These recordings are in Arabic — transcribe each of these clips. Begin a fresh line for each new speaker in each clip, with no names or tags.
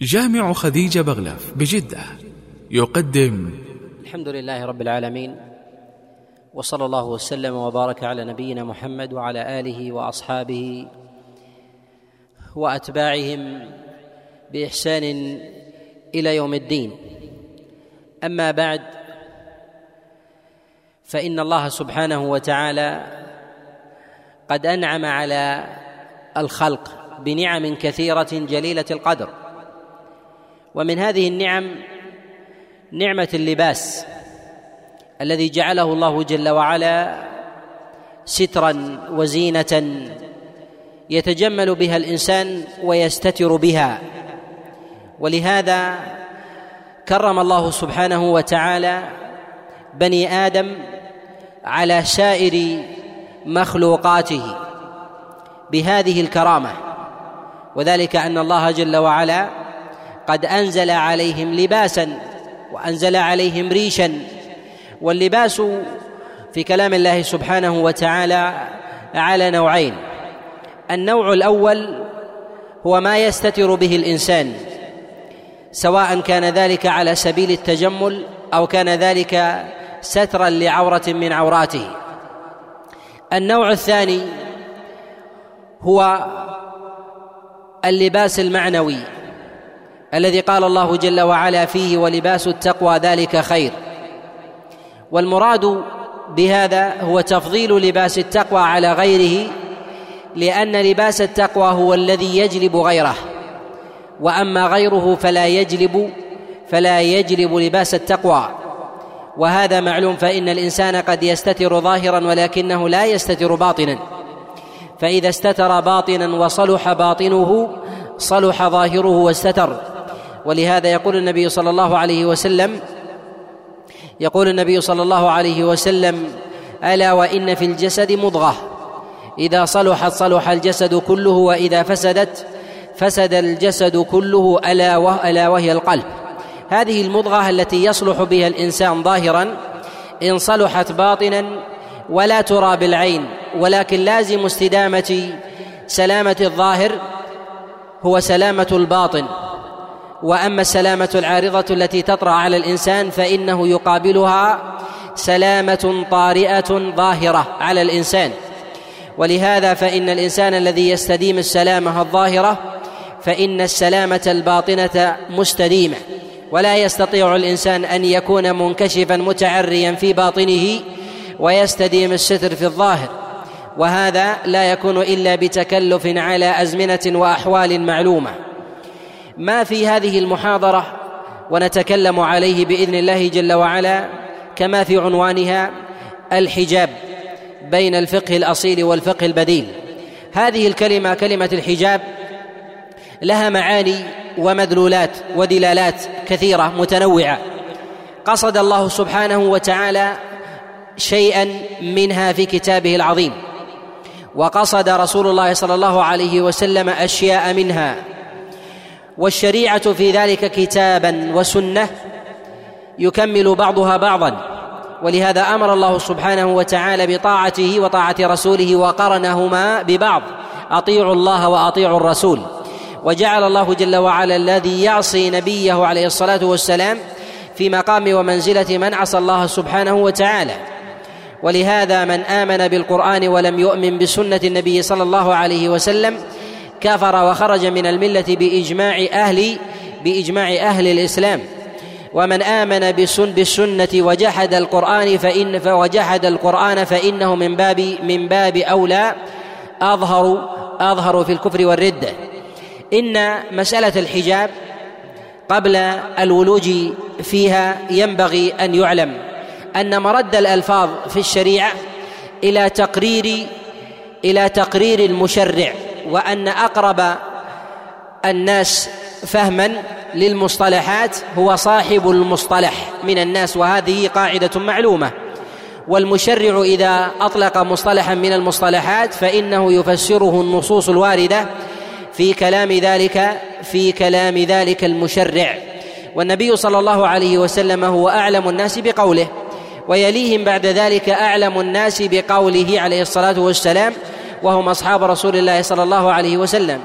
جامع خديجة بغلف بجدة يقدم
الحمد لله رب العالمين وصلى الله وسلم وبارك على نبينا محمد وعلى آله وأصحابه وأتباعهم بإحسان إلى يوم الدين. أما بعد فإن الله سبحانه وتعالى قد أنعم على الخلق بنعم كثيرة جليلة القدر. ومن هذه النعم نعمة اللباس الذي جعله الله جل وعلا سترا وزينة يتجمل بها الإنسان ويستتر بها. ولهذا كرم الله سبحانه وتعالى بني آدم على سائر مخلوقاته بهذه الكرامة. وذلك أن الله جل وعلا قد أنزل عليهم لباسا وأنزل عليهم ريشا. واللباس في كلام الله سبحانه وتعالى على نوعين. النوع الأول هو ما يستتر به الإنسان سواء كان ذلك على سبيل التجمل أو كان ذلك سترا لعورة من عوراته. النوع الثاني هو اللباس المعنوي. الذي قال الله جل وعلا فيه ولباس التقوى ذلك خير. والمراد بهذا هو تفضيل لباس التقوى على غيره لأن لباس التقوى هو الذي يجلب غيره. وأما غيره فلا يجلب فلا يجلب لباس التقوى. وهذا معلوم فإن الإنسان قد يستتر ظاهرا ولكنه لا يستتر باطنا. فإذا استتر باطنا وصلح باطنه صلح ظاهره واستتر. ولهذا يقول النبي صلى الله عليه وسلم يقول النبي صلى الله عليه وسلم ألا وإن في الجسد مضغة. إذا صلحت صلح الجسد كله وإذا فسدت فسد الجسد كله ألا ألا وهي القلب. هذه المضغة التي يصلح بها الإنسان ظاهرا إن صلحت باطنا ولا ترى بالعين ولكن لازم استدامة سلامة الظاهر هو سلامة الباطن. وأما السلامة العارضة التي تطرأ على الإنسان فإنه يقابلها سلامة طارئة ظاهرة على الإنسان. ولهذا فإن الإنسان الذي يستديم السلامة الظاهرة فإن السلامة الباطنة مستديمة. ولا يستطيع الإنسان أن يكون منكشفا متعريا في باطنه ويستديم الستر في الظاهر. وهذا لا يكون إلا بتكلف على أزمنة وأحوال معلومة. ما في هذه المحاضرة ونتكلم عليه بإذن الله جل وعلا كما في عنوانها الحجاب بين الفقه الأصيل والفقه البديل. هذه الكلمة كلمة الحجاب لها معاني ومدلولات ودلالات كثيرة متنوعة. قصد الله سبحانه وتعالى شيئا منها في كتابه العظيم. وقصد رسول الله صلى الله عليه وسلم أشياء منها. والشريعة في ذلك كتابا وسنة يكمل بعضها بعضا. ولهذا أمر الله سبحانه وتعالى بطاعته وطاعة رسوله وقرنهما ببعض. أطيعوا الله وأطيعوا الرسول. وجعل الله جل وعلا الذي يعصي نبيه عليه الصلاة والسلام في مقام ومنزلة من عصى الله سبحانه وتعالى. ولهذا من آمن بالقرآن ولم يؤمن بسنة النبي صلى الله عليه وسلم كفر وخرج من الملة بإجماع أهل بإجماع أهل الإسلام. ومن آمن بسن بالسنة وجحد القرآن فان فوجحد القرآن فإنه من باب من باب أولى اظهر أظهر في الكفر والرده إن مسألة الحجاب قبل الولوج فيها ينبغي أن يعلم أن مرد الألفاظ في الشريعة إلى تقرير إلى تقرير المشرع. وأن أقرب الناس فهما للمصطلحات هو صاحب المصطلح من الناس وهذه قاعدة معلومة. والمشرع إذا أطلق مصطلحا من المصطلحات فإنه يفسره النصوص الواردة في كلام ذلك في كلام ذلك المشرع. والنبي صلى الله عليه وسلم هو أعلم الناس بقوله ويليهم بعد ذلك أعلم الناس بقوله عليه الصلاة والسلام وهم أصحاب رسول الله صلى الله عليه وسلم.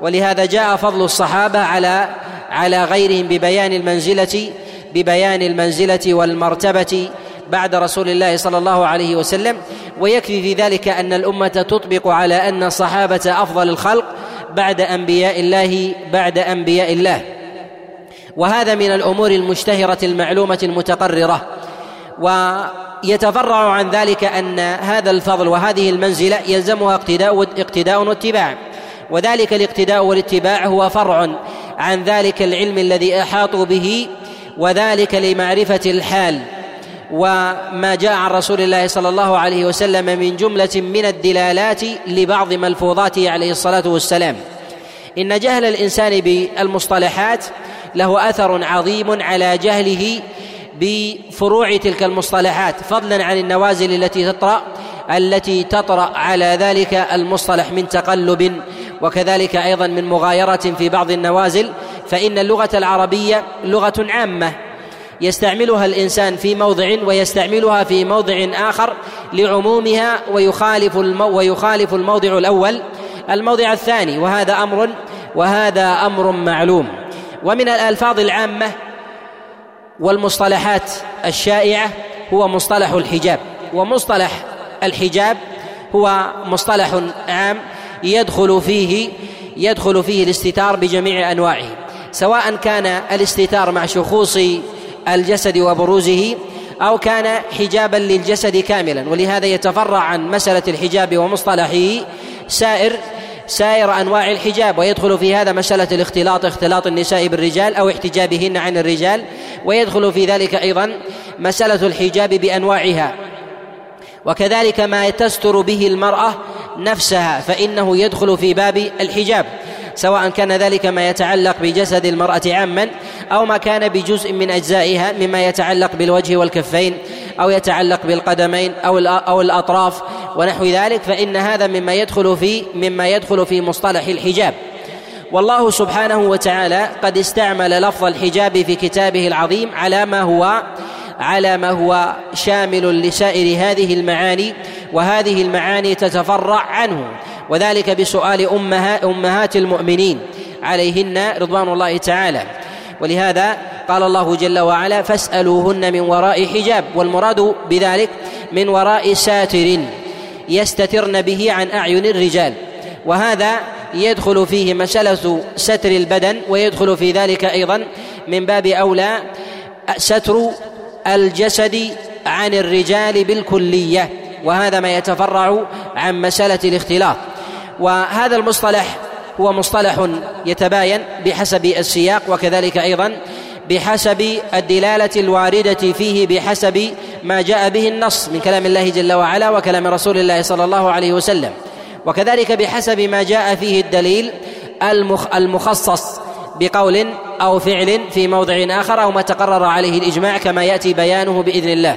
ولهذا جاء فضل الصحابة على على غيرهم ببيان المنزلة ببيان المنزلة والمرتبة بعد رسول الله صلى الله عليه وسلم. ويكفي في ذلك أن الأمة تطبق على أن الصحابة أفضل الخلق بعد أنبياء الله بعد أنبياء الله. وهذا من الأمور المشتهرة المعلومة المتقررة. ويتفرع عن ذلك أن هذا الفضل وهذه المنزلة يلزمها اقتداء اقتداء واتباع. وذلك الاقتداء والاتباع هو فرع عن ذلك العلم الذي أحاطوا به وذلك لمعرفة الحال. وما جاء عن رسول الله صلى الله عليه وسلم من جملة من الدلالات لبعض ملفوظاته عليه الصلاة والسلام. إن جهل الإنسان بالمصطلحات له أثر عظيم على جهله بفروع تلك المصطلحات فضلا عن النوازل التي تطرأ التي تطرأ على ذلك المصطلح من تقلب وكذلك أيضا من مغايرة في بعض النوازل فإن اللغة العربية لغة عامة يستعملها الإنسان في موضع ويستعملها في موضع آخر لعمومها ويخالف المو ويخالف الموضع الأول الموضع الثاني وهذا أمر وهذا أمر معلوم. ومن الألفاظ العامة والمصطلحات الشائعة هو مصطلح الحجاب. ومصطلح الحجاب هو مصطلح عام يدخل فيه يدخل فيه الاستتار بجميع أنواعه. سواء كان الاستتار مع شخوص الجسد وبروزه أو كان حجابا للجسد كاملا. ولهذا يتفرع عن مسألة الحجاب ومصطلحه سائر سائر أنواع الحجاب ويدخل في هذا مسألة الاختلاط اختلاط النساء بالرجال أو احتجابهن عن الرجال ويدخل في ذلك أيضا مسألة الحجاب بأنواعها. وكذلك ما تستر به المرأة نفسها فإنه يدخل في باب الحجاب سواء كان ذلك ما يتعلق بجسد المرأة عاما أو ما كان بجزء من أجزائها مما يتعلق بالوجه والكفين أو يتعلق بالقدمين أو أو الأطراف ونحو ذلك فإن هذا مما يدخل في مما يدخل في مصطلح الحجاب. والله سبحانه وتعالى قد استعمل لفظ الحجاب في كتابه العظيم على ما هو على ما هو شامل لسائر هذه المعاني وهذه المعاني تتفرع عنه. وذلك بسؤال أمها أمهات المؤمنين عليهن رضوان الله تعالى. ولهذا قال الله جل وعلا فاسألوهن من وراء حجاب والمراد بذلك من وراء ساتر يستترن به عن أعين الرجال. وهذا يدخل فيه مسألة ستر البدن ويدخل في ذلك أيضا من باب أولى ستر الجسد عن الرجال بالكلية وهذا ما يتفرع عن مسألة الاختلاط. وهذا المصطلح هو مصطلح يتباين بحسب السياق وكذلك أيضا بحسب الدلالة الواردة فيه بحسب ما جاء به النص من كلام الله جل وعلا وكلام رسول الله صلى الله عليه وسلم. وكذلك بحسب ما جاء فيه الدليل المخصص بقول أو فعل في موضع آخر أو ما تقرر عليه الإجماع كما يأتي بيانه بإذن الله.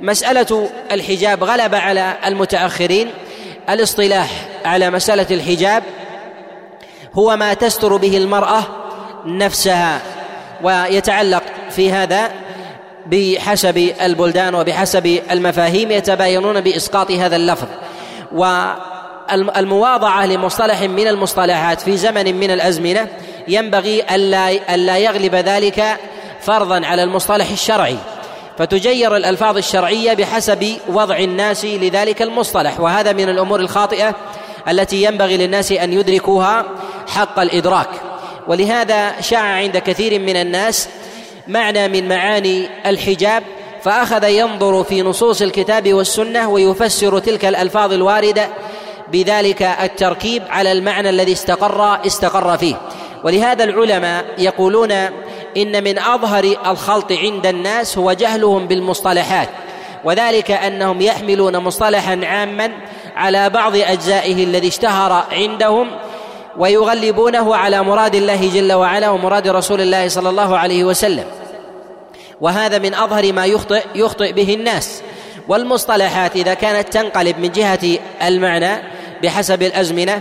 مسألة الحجاب غلب على المتأخرين الاصطلاح على مسألة الحجاب هو ما تستر به المرأة نفسها ويتعلق في هذا بحسب البلدان وبحسب المفاهيم يتباينون بإسقاط هذا اللفظ. والمواضعه لمصطلح من المصطلحات في زمن من الأزمنة ينبغي ألا ألا يغلب ذلك فرضا على المصطلح الشرعي. فتجير الألفاظ الشرعية بحسب وضع الناس لذلك المصطلح. وهذا من الأمور الخاطئة التي ينبغي للناس أن يدركوها حق الإدراك. ولهذا شاع عند كثير من الناس معنى من معاني الحجاب فأخذ ينظر في نصوص الكتاب والسنة ويفسر تلك الألفاظ الواردة بذلك التركيب على المعنى الذي استقر استقر فيه. ولهذا العلماء يقولون إن من أظهر الخلط عند الناس هو جهلهم بالمصطلحات وذلك أنهم يحملون مصطلحا عاما على بعض أجزائه الذي اشتهر عندهم ويغلبونه على مراد الله جل وعلا ومراد رسول الله صلى الله عليه وسلم. وهذا من أظهر ما يخطئ يخطئ به الناس. والمصطلحات إذا كانت تنقلب من جهة المعنى بحسب الأزمنة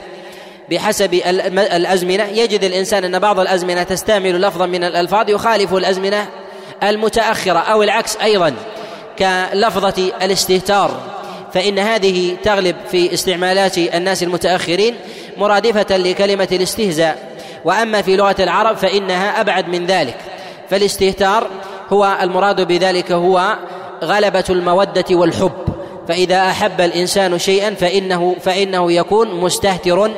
بحسب الأزمنة يجد الإنسان أن بعض الأزمنة تستعمل لفظا من الألفاظ يخالف الأزمنة المتأخرة أو العكس أيضا كلفظة الاستهتار. فإن هذه تغلب في استعمالات الناس المتأخرين مرادفة لكلمة الاستهزاء. وأما في لغة العرب فإنها أبعد من ذلك. فالاستهتار هو المراد بذلك هو غلبة المودة والحب. فإذا أحب الإنسان شيئا فانه فإنه يكون مستهتر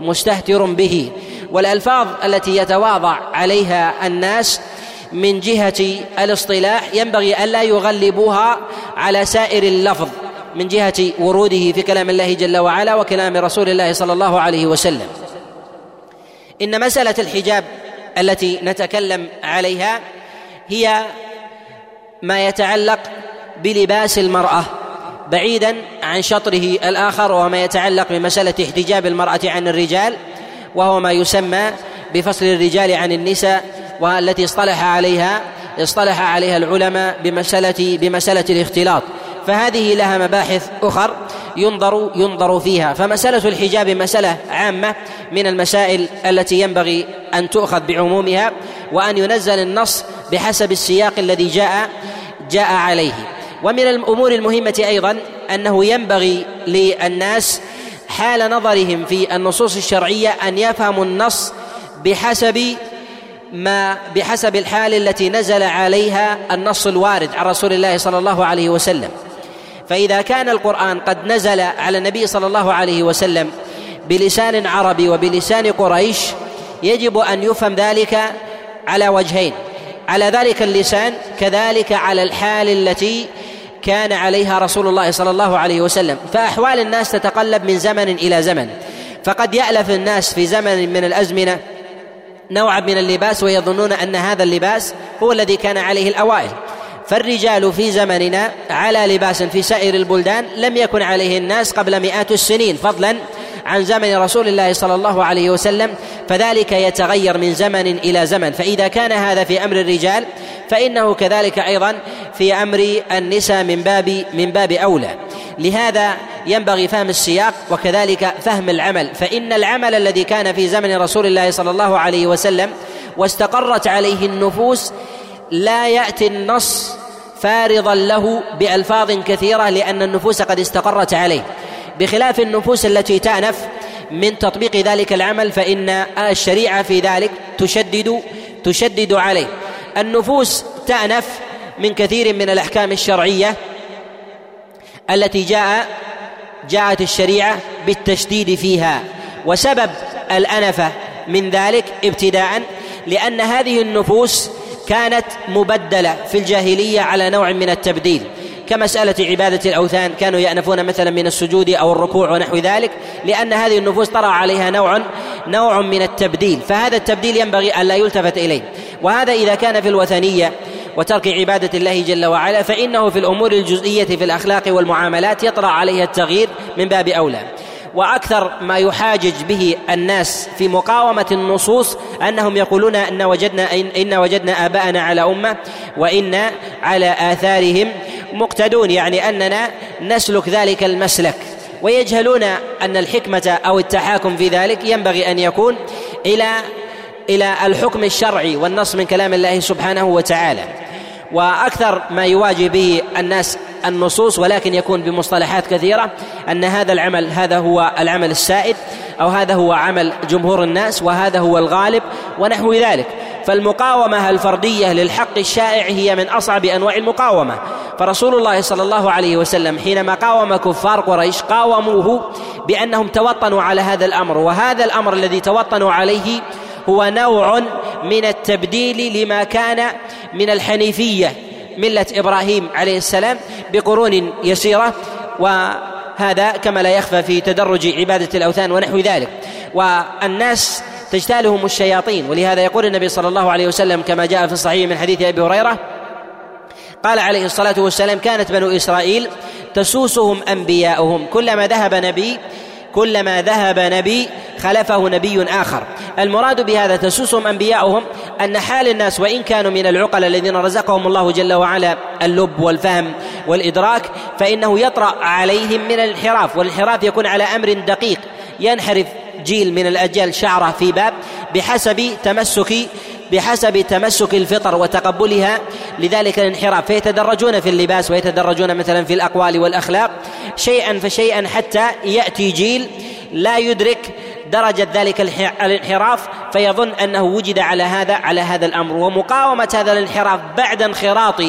مستهتر به. والألفاظ التي يتواضع عليها الناس من جهة الاصطلاح ينبغي ألا يغلبوها على سائر اللفظ. من جهة وروده في كلام الله جل وعلا وكلام رسول الله صلى الله عليه وسلم. إن مسألة الحجاب التي نتكلم عليها هي ما يتعلق بلباس المرأة بعيدا عن شطره الآخر وما يتعلق بمسألة احتجاب المرأة عن الرجال وهو ما يسمى بفصل الرجال عن النساء والتي اصطلح عليها اصطلح عليها العلماء بمسألة بمسألة الاختلاط. فهذه لها مباحث أخر ينظر ينظر فيها. فمسألة الحجاب مسألة عامة من المسائل التي ينبغي أن تؤخذ بعمومها وأن ينزل النص بحسب السياق الذي جاء جاء عليه. ومن الأمور المهمة أيضا أنه ينبغي للناس حال نظرهم في النصوص الشرعية أن يفهموا النص بحسب ما بحسب الحال التي نزل عليها النص الوارد عن رسول الله صلى الله عليه وسلم. فإذا كان القرآن قد نزل على النبي صلى الله عليه وسلم بلسان عربي وبلسان قريش يجب أن يفهم ذلك على وجهين. على ذلك اللسان كذلك على الحال التي كان عليها رسول الله صلى الله عليه وسلم. فأحوال الناس تتقلب من زمن إلى زمن. فقد يألف الناس في زمن من الأزمنة نوعا من اللباس ويظنون أن هذا اللباس هو الذي كان عليه الأوائل. فالرجال في زمننا على لباس في سائر البلدان لم يكن عليه الناس قبل مئات السنين فضلا عن زمن رسول الله صلى الله عليه وسلم فذلك يتغير من زمن إلى زمن. فإذا كان هذا في أمر الرجال فإنه كذلك أيضا في أمر النساء من باب من باب أولى. لهذا ينبغي فهم السياق وكذلك فهم العمل. فإن العمل الذي كان في زمن رسول الله صلى الله عليه وسلم واستقرت عليه النفوس لا يأتي النص فارضا له بألفاظ كثيرة لأن النفوس قد استقرت عليه. بخلاف النفوس التي تأنف من تطبيق ذلك العمل فإن الشريعة في ذلك تشدد تشدد عليه. النفوس تأنف من كثير من الأحكام الشرعية التي جاء جاءت الشريعة بالتشديد فيها. وسبب الانفه من ذلك ابتداء لأن هذه النفوس كانت مبدلة في الجاهلية على نوع من التبديل. كمسألة عبادة الأوثان كانوا يأنفون مثلا من السجود أو الركوع ونحو ذلك لأن هذه النفوس طرأ عليها نوع نوع من التبديل. فهذا التبديل ينبغي أن لا يلتفت إليه. وهذا إذا كان في الوثنية وترك عبادة الله جل وعلا فإنه في الأمور الجزئية في الأخلاق والمعاملات يطرأ عليها التغيير من باب أولى. وأكثر ما يحاجج به الناس في مقاومة النصوص أنهم يقولون إن وجدنا ان وجدنا آباءنا على أمة وإن على آثارهم مقتدون يعني أننا نسلك ذلك المسلك. ويجهلون أن الحكمة أو التحاكم في ذلك ينبغي أن يكون إلى إلى الحكم الشرعي والنص من كلام الله سبحانه وتعالى. وأكثر ما يواجه به الناس النصوص ولكن يكون بمصطلحات كثيرة أن هذا العمل هذا هو العمل السائد أو هذا هو عمل جمهور الناس وهذا هو الغالب ونحو ذلك. فالمقاومة الفردية للحق الشائع هي من أصعب أنواع المقاومة. فرسول الله صلى الله عليه وسلم حينما قاوم كفار قريش قاوموه بأنهم توطنوا على هذا الأمر وهذا الأمر الذي توطنوا عليه هو نوع من التبديل لما كان من الحنيفية ملة إبراهيم عليه السلام بقرون يسيرة وهذا كما لا يخفى في تدرج عبادة الأوثان ونحو ذلك. والناس تجتالهم الشياطين ولهذا يقول النبي صلى الله عليه وسلم كما جاء في الصحيح من حديث أبي هريرة قال عليه الصلاة والسلام كانت بنو إسرائيل تسوسهم أنبياؤهم كلما ذهب نبي كلما ذهب نبي خلفه نبي آخر. المراد بهذا تسوسهم أنبياؤهم أن حال الناس وإن كانوا من العقل الذين رزقهم الله جل وعلا اللب والفهم والإدراك فإنه يطرأ عليهم من الانحراف والانحراف يكون على أمر دقيق ينحرف جيل من الأجيال شعره في باب بحسب تمسك بحسب تمسك الفطر وتقبلها. لذلك الانحراف فيتدرجون في اللباس ويتدرجون مثلا في الأقوال والأخلاق. شيئا فشيئا حتى يأتي جيل لا يدرك درجة ذلك الانحراف فيظن أنه وجد على هذا على هذا الأمر. ومقاومة هذا الانحراف بعد انخراط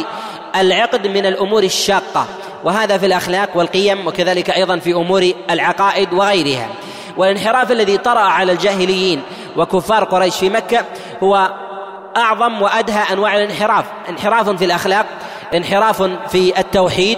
العقد من الأمور الشاقة. وهذا في الأخلاق والقيم وكذلك أيضا في أمور العقائد وغيرها. والانحراف الذي طرأ على الجاهليين وكفار قريش في مكة هو أعظم وأدهى أنواع الانحراف. انحراف في الأخلاق انحراف في التوحيد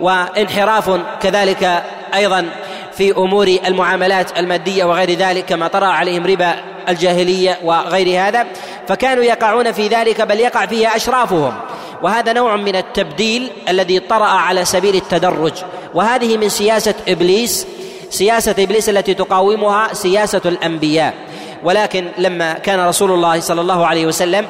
وانحراف كذلك أيضا في أمور المعاملات المادية وغير ذلك كما طرأ عليهم ربا الجاهلية وغير هذا. فكانوا يقعون في ذلك بل يقع فيه أشرافهم. وهذا نوع من التبديل الذي طرأ على سبيل التدرج. وهذه من سياسة إبليس سياسة إبليس التي تقاومها سياسة الأنبياء. ولكن لما كان رسول الله صلى الله عليه وسلم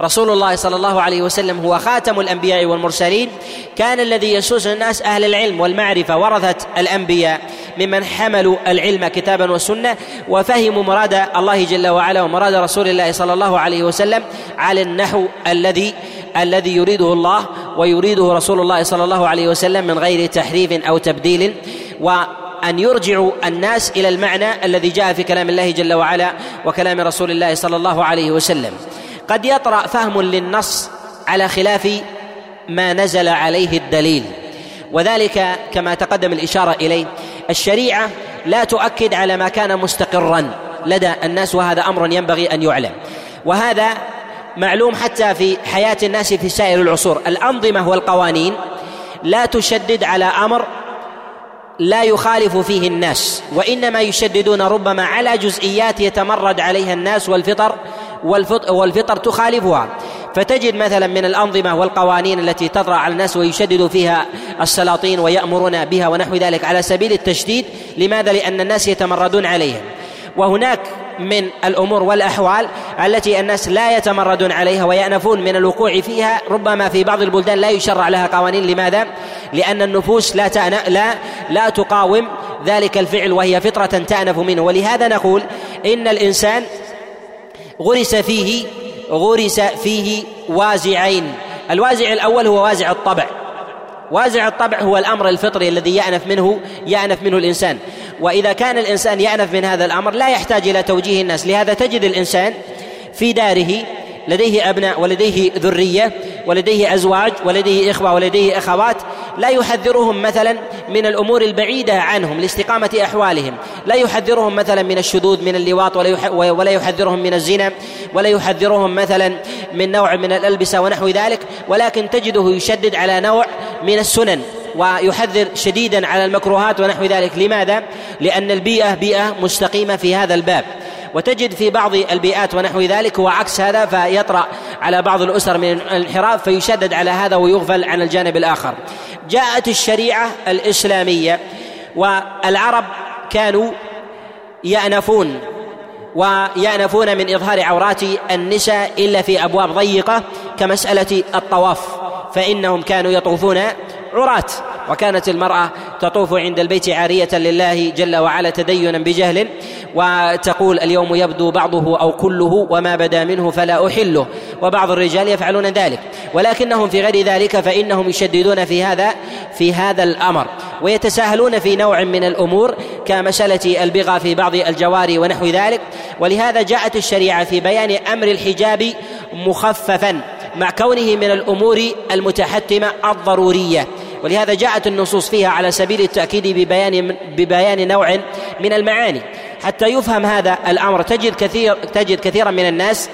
رسول الله صلى الله عليه وسلم هو خاتم الأنبياء والمرسلين كان الذي يسوس الناس أهل العلم والمعرفة ورثه الأنبياء ممن حملوا العلم كتابا وسنة وفهموا مراد الله جل وعلا ومراد رسول الله صلى الله عليه وسلم على النحو الذي الذي يريده الله ويريده رسول الله صلى الله عليه وسلم من غير تحريف أو تبديل. وأن يرجعوا الناس إلى المعنى الذي جاء في كلام الله جل وعلا وكلام رسول الله صلى الله عليه وسلم. قد يطرأ فهم للنص على خلاف ما نزل عليه الدليل. وذلك كما تقدم الإشارة إليه. الشريعة لا تؤكد على ما كان مستقرا لدى الناس وهذا أمر ينبغي أن يعلم. وهذا معلوم حتى في حياة الناس في سائر العصور. الأنظمة والقوانين لا تشدد على أمر لا يخالف فيه الناس وإنما يشددون ربما على جزئيات يتمرد عليها الناس والفطر والفطر تخالفها فتجد مثلا من الأنظمة والقوانين التي تطرأ على الناس ويشدد فيها السلاطين ويأمرون بها ونحو ذلك على سبيل التشديد لماذا؟ لأن الناس يتمردون عليها وهناك من الأمور والأحوال التي الناس لا يتمردون عليها ويأنفون من الوقوع فيها ربما في بعض البلدان لا يشرع لها قوانين. لماذا؟ لأن النفوس لا تأنا لا لا تقاوم ذلك الفعل وهي فطرة تأنف منه. ولهذا نقول إن الإنسان غرس فيه غرس فيه وازعين. الوازع الأول هو وازع الطبع. وازع الطبع هو الأمر الفطري الذي يأنف منه يأنف منه الإنسان. وإذا كان الإنسان يأنف من هذا الأمر لا يحتاج إلى توجيه الناس. لهذا تجد الإنسان في داره لديه أبناء ولديه ذرية ولديه أزواج ولديه إخوة ولديه أخوات. لا يحذرهم مثلا من الأمور البعيدة عنهم لاستقامة أحوالهم. لا يحذرهم مثلا من الشذوذ من اللواط ولا يحذرهم من الزنا ولا يحذرهم مثلا من نوع من الألبسة ونحو ذلك. ولكن تجده يشدد على نوع من السنن ويحذر شديدا على المكروهات ونحو ذلك. لماذا؟ لأن البيئة بيئة مستقيمة في هذا الباب. وتجد في بعض البيئات ونحو ذلك هو عكس هذا فيطرأ على بعض الأسر من الانحراف فيشدد على هذا ويغفل عن الجانب الآخر. جاءت الشريعة الإسلامية والعرب كانوا يأنفون ويأنفون من إظهار عورات النساء إلا في أبواب ضيقة كمسألة الطواف. فإنهم كانوا يطوفون عراة وكانت المرأة تطوف عند البيت عارية لله جل وعلا تدينا بجهل وتقول اليوم يبدو بعضه أو كله وما بدا منه فلا أحله وبعض الرجال يفعلون ذلك. ولكنهم في غير ذلك فإنهم يشددون في هذا في هذا الأمر ويتساهلون في نوع من الأمور كمسألة البغى في بعض الجواري ونحو ذلك. ولهذا جاءت الشريعة في بيان أمر الحجاب مخففا. مع كونه من الأمور المتحتمة الضرورية. ولهذا جاءت النصوص فيها على سبيل التأكيد ببيان ببيان نوع من المعاني. حتى يفهم هذا الأمر تجد كثير تجد كثيرا من الناس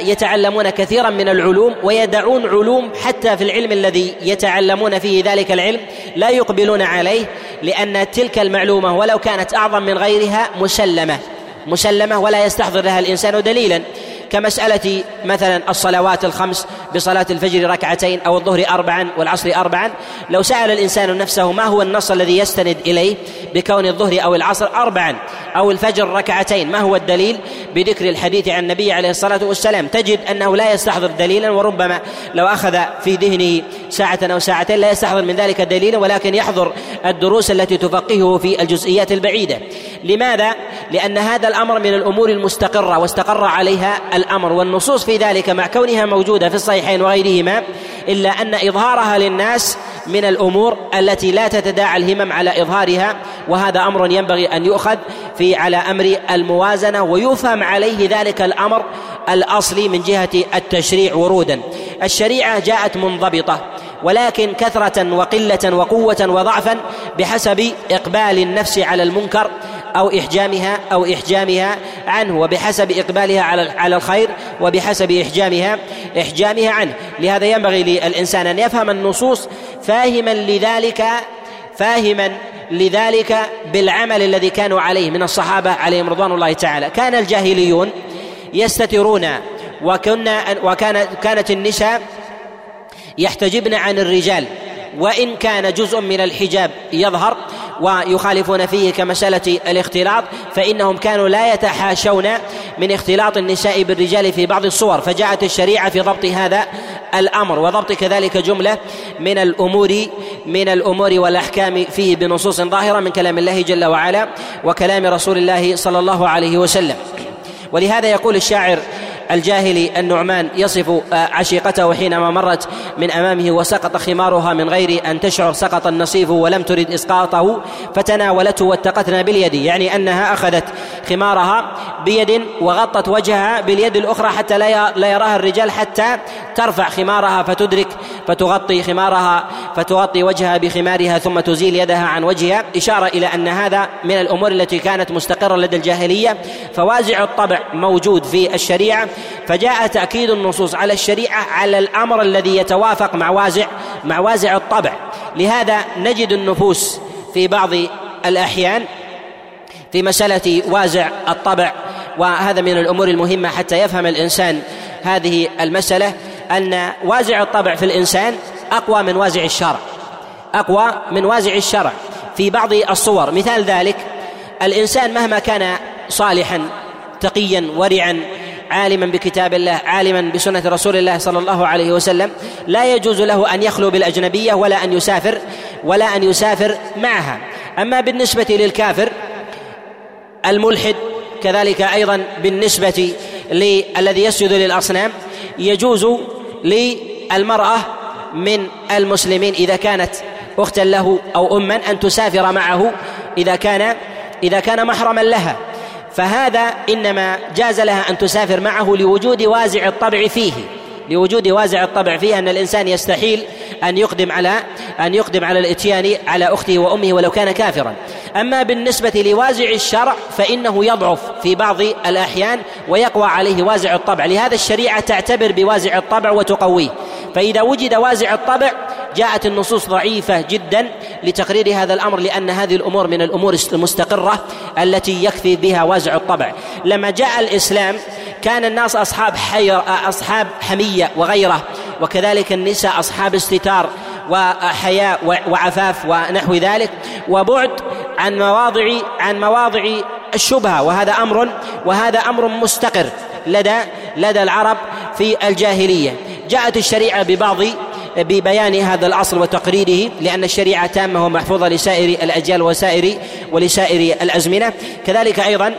يتعلمون كثيرا من العلوم ويدعون علوم حتى في العلم الذي يتعلمون فيه ذلك العلم لا يقبلون عليه لأن تلك المعلومة ولو كانت أعظم من غيرها مسلمة. مسلمة ولا يستحضر لها الإنسان دليلا. كمسألة مثلا الصلوات الخمس بصلاة الفجر ركعتين أو الظهر أربعا والعصر أربعا. لو سأل الإنسان نفسه ما هو النص الذي يستند إليه بكون الظهر أو العصر أربعا أو الفجر ركعتين؟ ما هو الدليل؟ بذكر الحديث عن النبي عليه الصلاة والسلام. تجد أنه لا يستحضر دليلا وربما لو أخذ في ذهنه ساعة أو ساعتين لا يستحضر من ذلك دليلا ولكن يحضر الدروس التي تفقهه في الجزئيات البعيدة. لماذا؟ لأن هذا الأمر من الأمور المستقرة واستقر عليها الأمر والنصوص في ذلك مع كونها موجودة في الصحيحين وغيرهما إلا أن إظهارها للناس من الأمور التي لا تتداعى الهمم على إظهارها وهذا أمر ينبغي أن يؤخذ في على أمر الموازنة ويفهم عليه ذلك الأمر الأصلي من جهة التشريع ورودا. الشريعة جاءت منضبطة ولكن كثرة وقلة وقوة وضعفا بحسب إقبال النفس على المنكر أو إحجامها أو إحجامها عنه وبحسب إقبالها على على الخير وبحسب إحجامها إحجامها عنه. لهذا ينبغي للإنسان أن يفهم النصوص فاهما لذلك فاهما لذلك بالعمل الذي كانوا عليه من الصحابة عليهم رضوان الله تعالى. كان الجاهليون يستترون وكنا وكان كانت النساء يحتجبن عن الرجال وإن كان جزء من الحجاب يظهر ويخالفون فيه كمسألة الاختلاط فإنهم كانوا لا يتحاشون من اختلاط النساء بالرجال في بعض الصور فجاءت الشريعة في ضبط هذا الأمر وضبط كذلك جملة من الأمور من الأمور والأحكام فيه بنصوص ظاهرة من كلام الله جل وعلا وكلام رسول الله صلى الله عليه وسلم. ولهذا يقول الشاعر الجاهلي النعمان يصف آه، عشيقته حينما مرت من أمامه وسقط خمارها من غير أن تشعر سقط النصيف ولم ترد إسقاطه فتناولته واتقتنا باليد يعني أنها أخذت خمارها بيد وغطت وجهها باليد الأخرى حتى لا يراها الرجال حتى ترفع خمارها فتدرك فتغطي خمارها فتغطي وجهها بخمارها ثم تزيل يدها عن وجهها. إشارة إلى أن هذا من الأمور التي كانت مستقرة لدى الجاهلية. فوازع الطبع موجود في الشريعة. فجاء تأكيد النصوص على الشريعة على الأمر الذي يتوافق مع وازع مع وازع الطبع. لهذا نجد النفوس في بعض الأحيان في مسألة وازع الطبع. وهذا من الأمور المهمة حتى يفهم الإنسان هذه المسألة. أن وازع الطبع في الإنسان أقوى من وازع الشرع. أقوى من وازع الشرع. في بعض الصور مثال ذلك الإنسان مهما كان صالحا تقيا ورعا عالما بكتاب الله عالما بسنة رسول الله صلى الله عليه وسلم لا يجوز له أن يخلو بالأجنبية ولا أن يسافر ولا أن يسافر معها. أما بالنسبة للكافر الملحد كذلك أيضا بالنسبة للذي يسجد للأصنام يجوز للمرأة من المسلمين إذا كانت أختا له أو أما أن تسافر معه إذا كان إذا كان محرما لها. فهذا إنما جاز لها أن تسافر معه لوجود وازع الطبع فيه. لوجود وازع الطبع فيه أن الإنسان يستحيل أن يقدم على أن يقدم على الإتيان على أخته وأمه ولو كان كافرا. أما بالنسبة لوازع الشرع فإنه يضعف في بعض الأحيان ويقوى عليه وازع الطبع. لهذا الشريعة تعتبر بوازع الطبع وتقويه. فإذا وجد وازع الطبع جاءت النصوص ضعيفة جدا لتقرير هذا الأمر لأن هذه الأمور من الأمور المستقرة التي يكفي بها وازع الطبع. لما جاء الإسلام كان الناس أصحاب حير أصحاب حمية وغيره وكذلك النساء أصحاب استتار وحياء وعفاف ونحو ذلك وبعد عن مواضع عن مواضع الشبهة وهذا أمر وهذا أمر مستقر لدى لدى العرب في الجاهلية. جاءت الشريعة ببعض ببيان هذا الأصل وتقريره لأن الشريعة تامة ومحفوظة لسائر الأجيال وسائر ولسائر الأزمنة. كذلك أيضا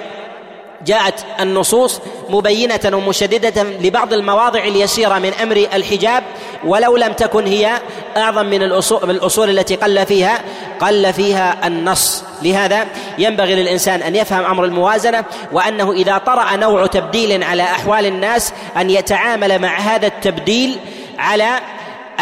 جاءت النصوص مبينة ومشددة لبعض المواضع اليسيرة من أمر الحجاب ولو لم تكن هي أعظم من الأصول التي قل فيها قل فيها النص. لهذا ينبغي للإنسان أن يفهم أمر الموازنة وأنه إذا طرأ نوع تبديل على أحوال الناس أن يتعامل مع هذا التبديل على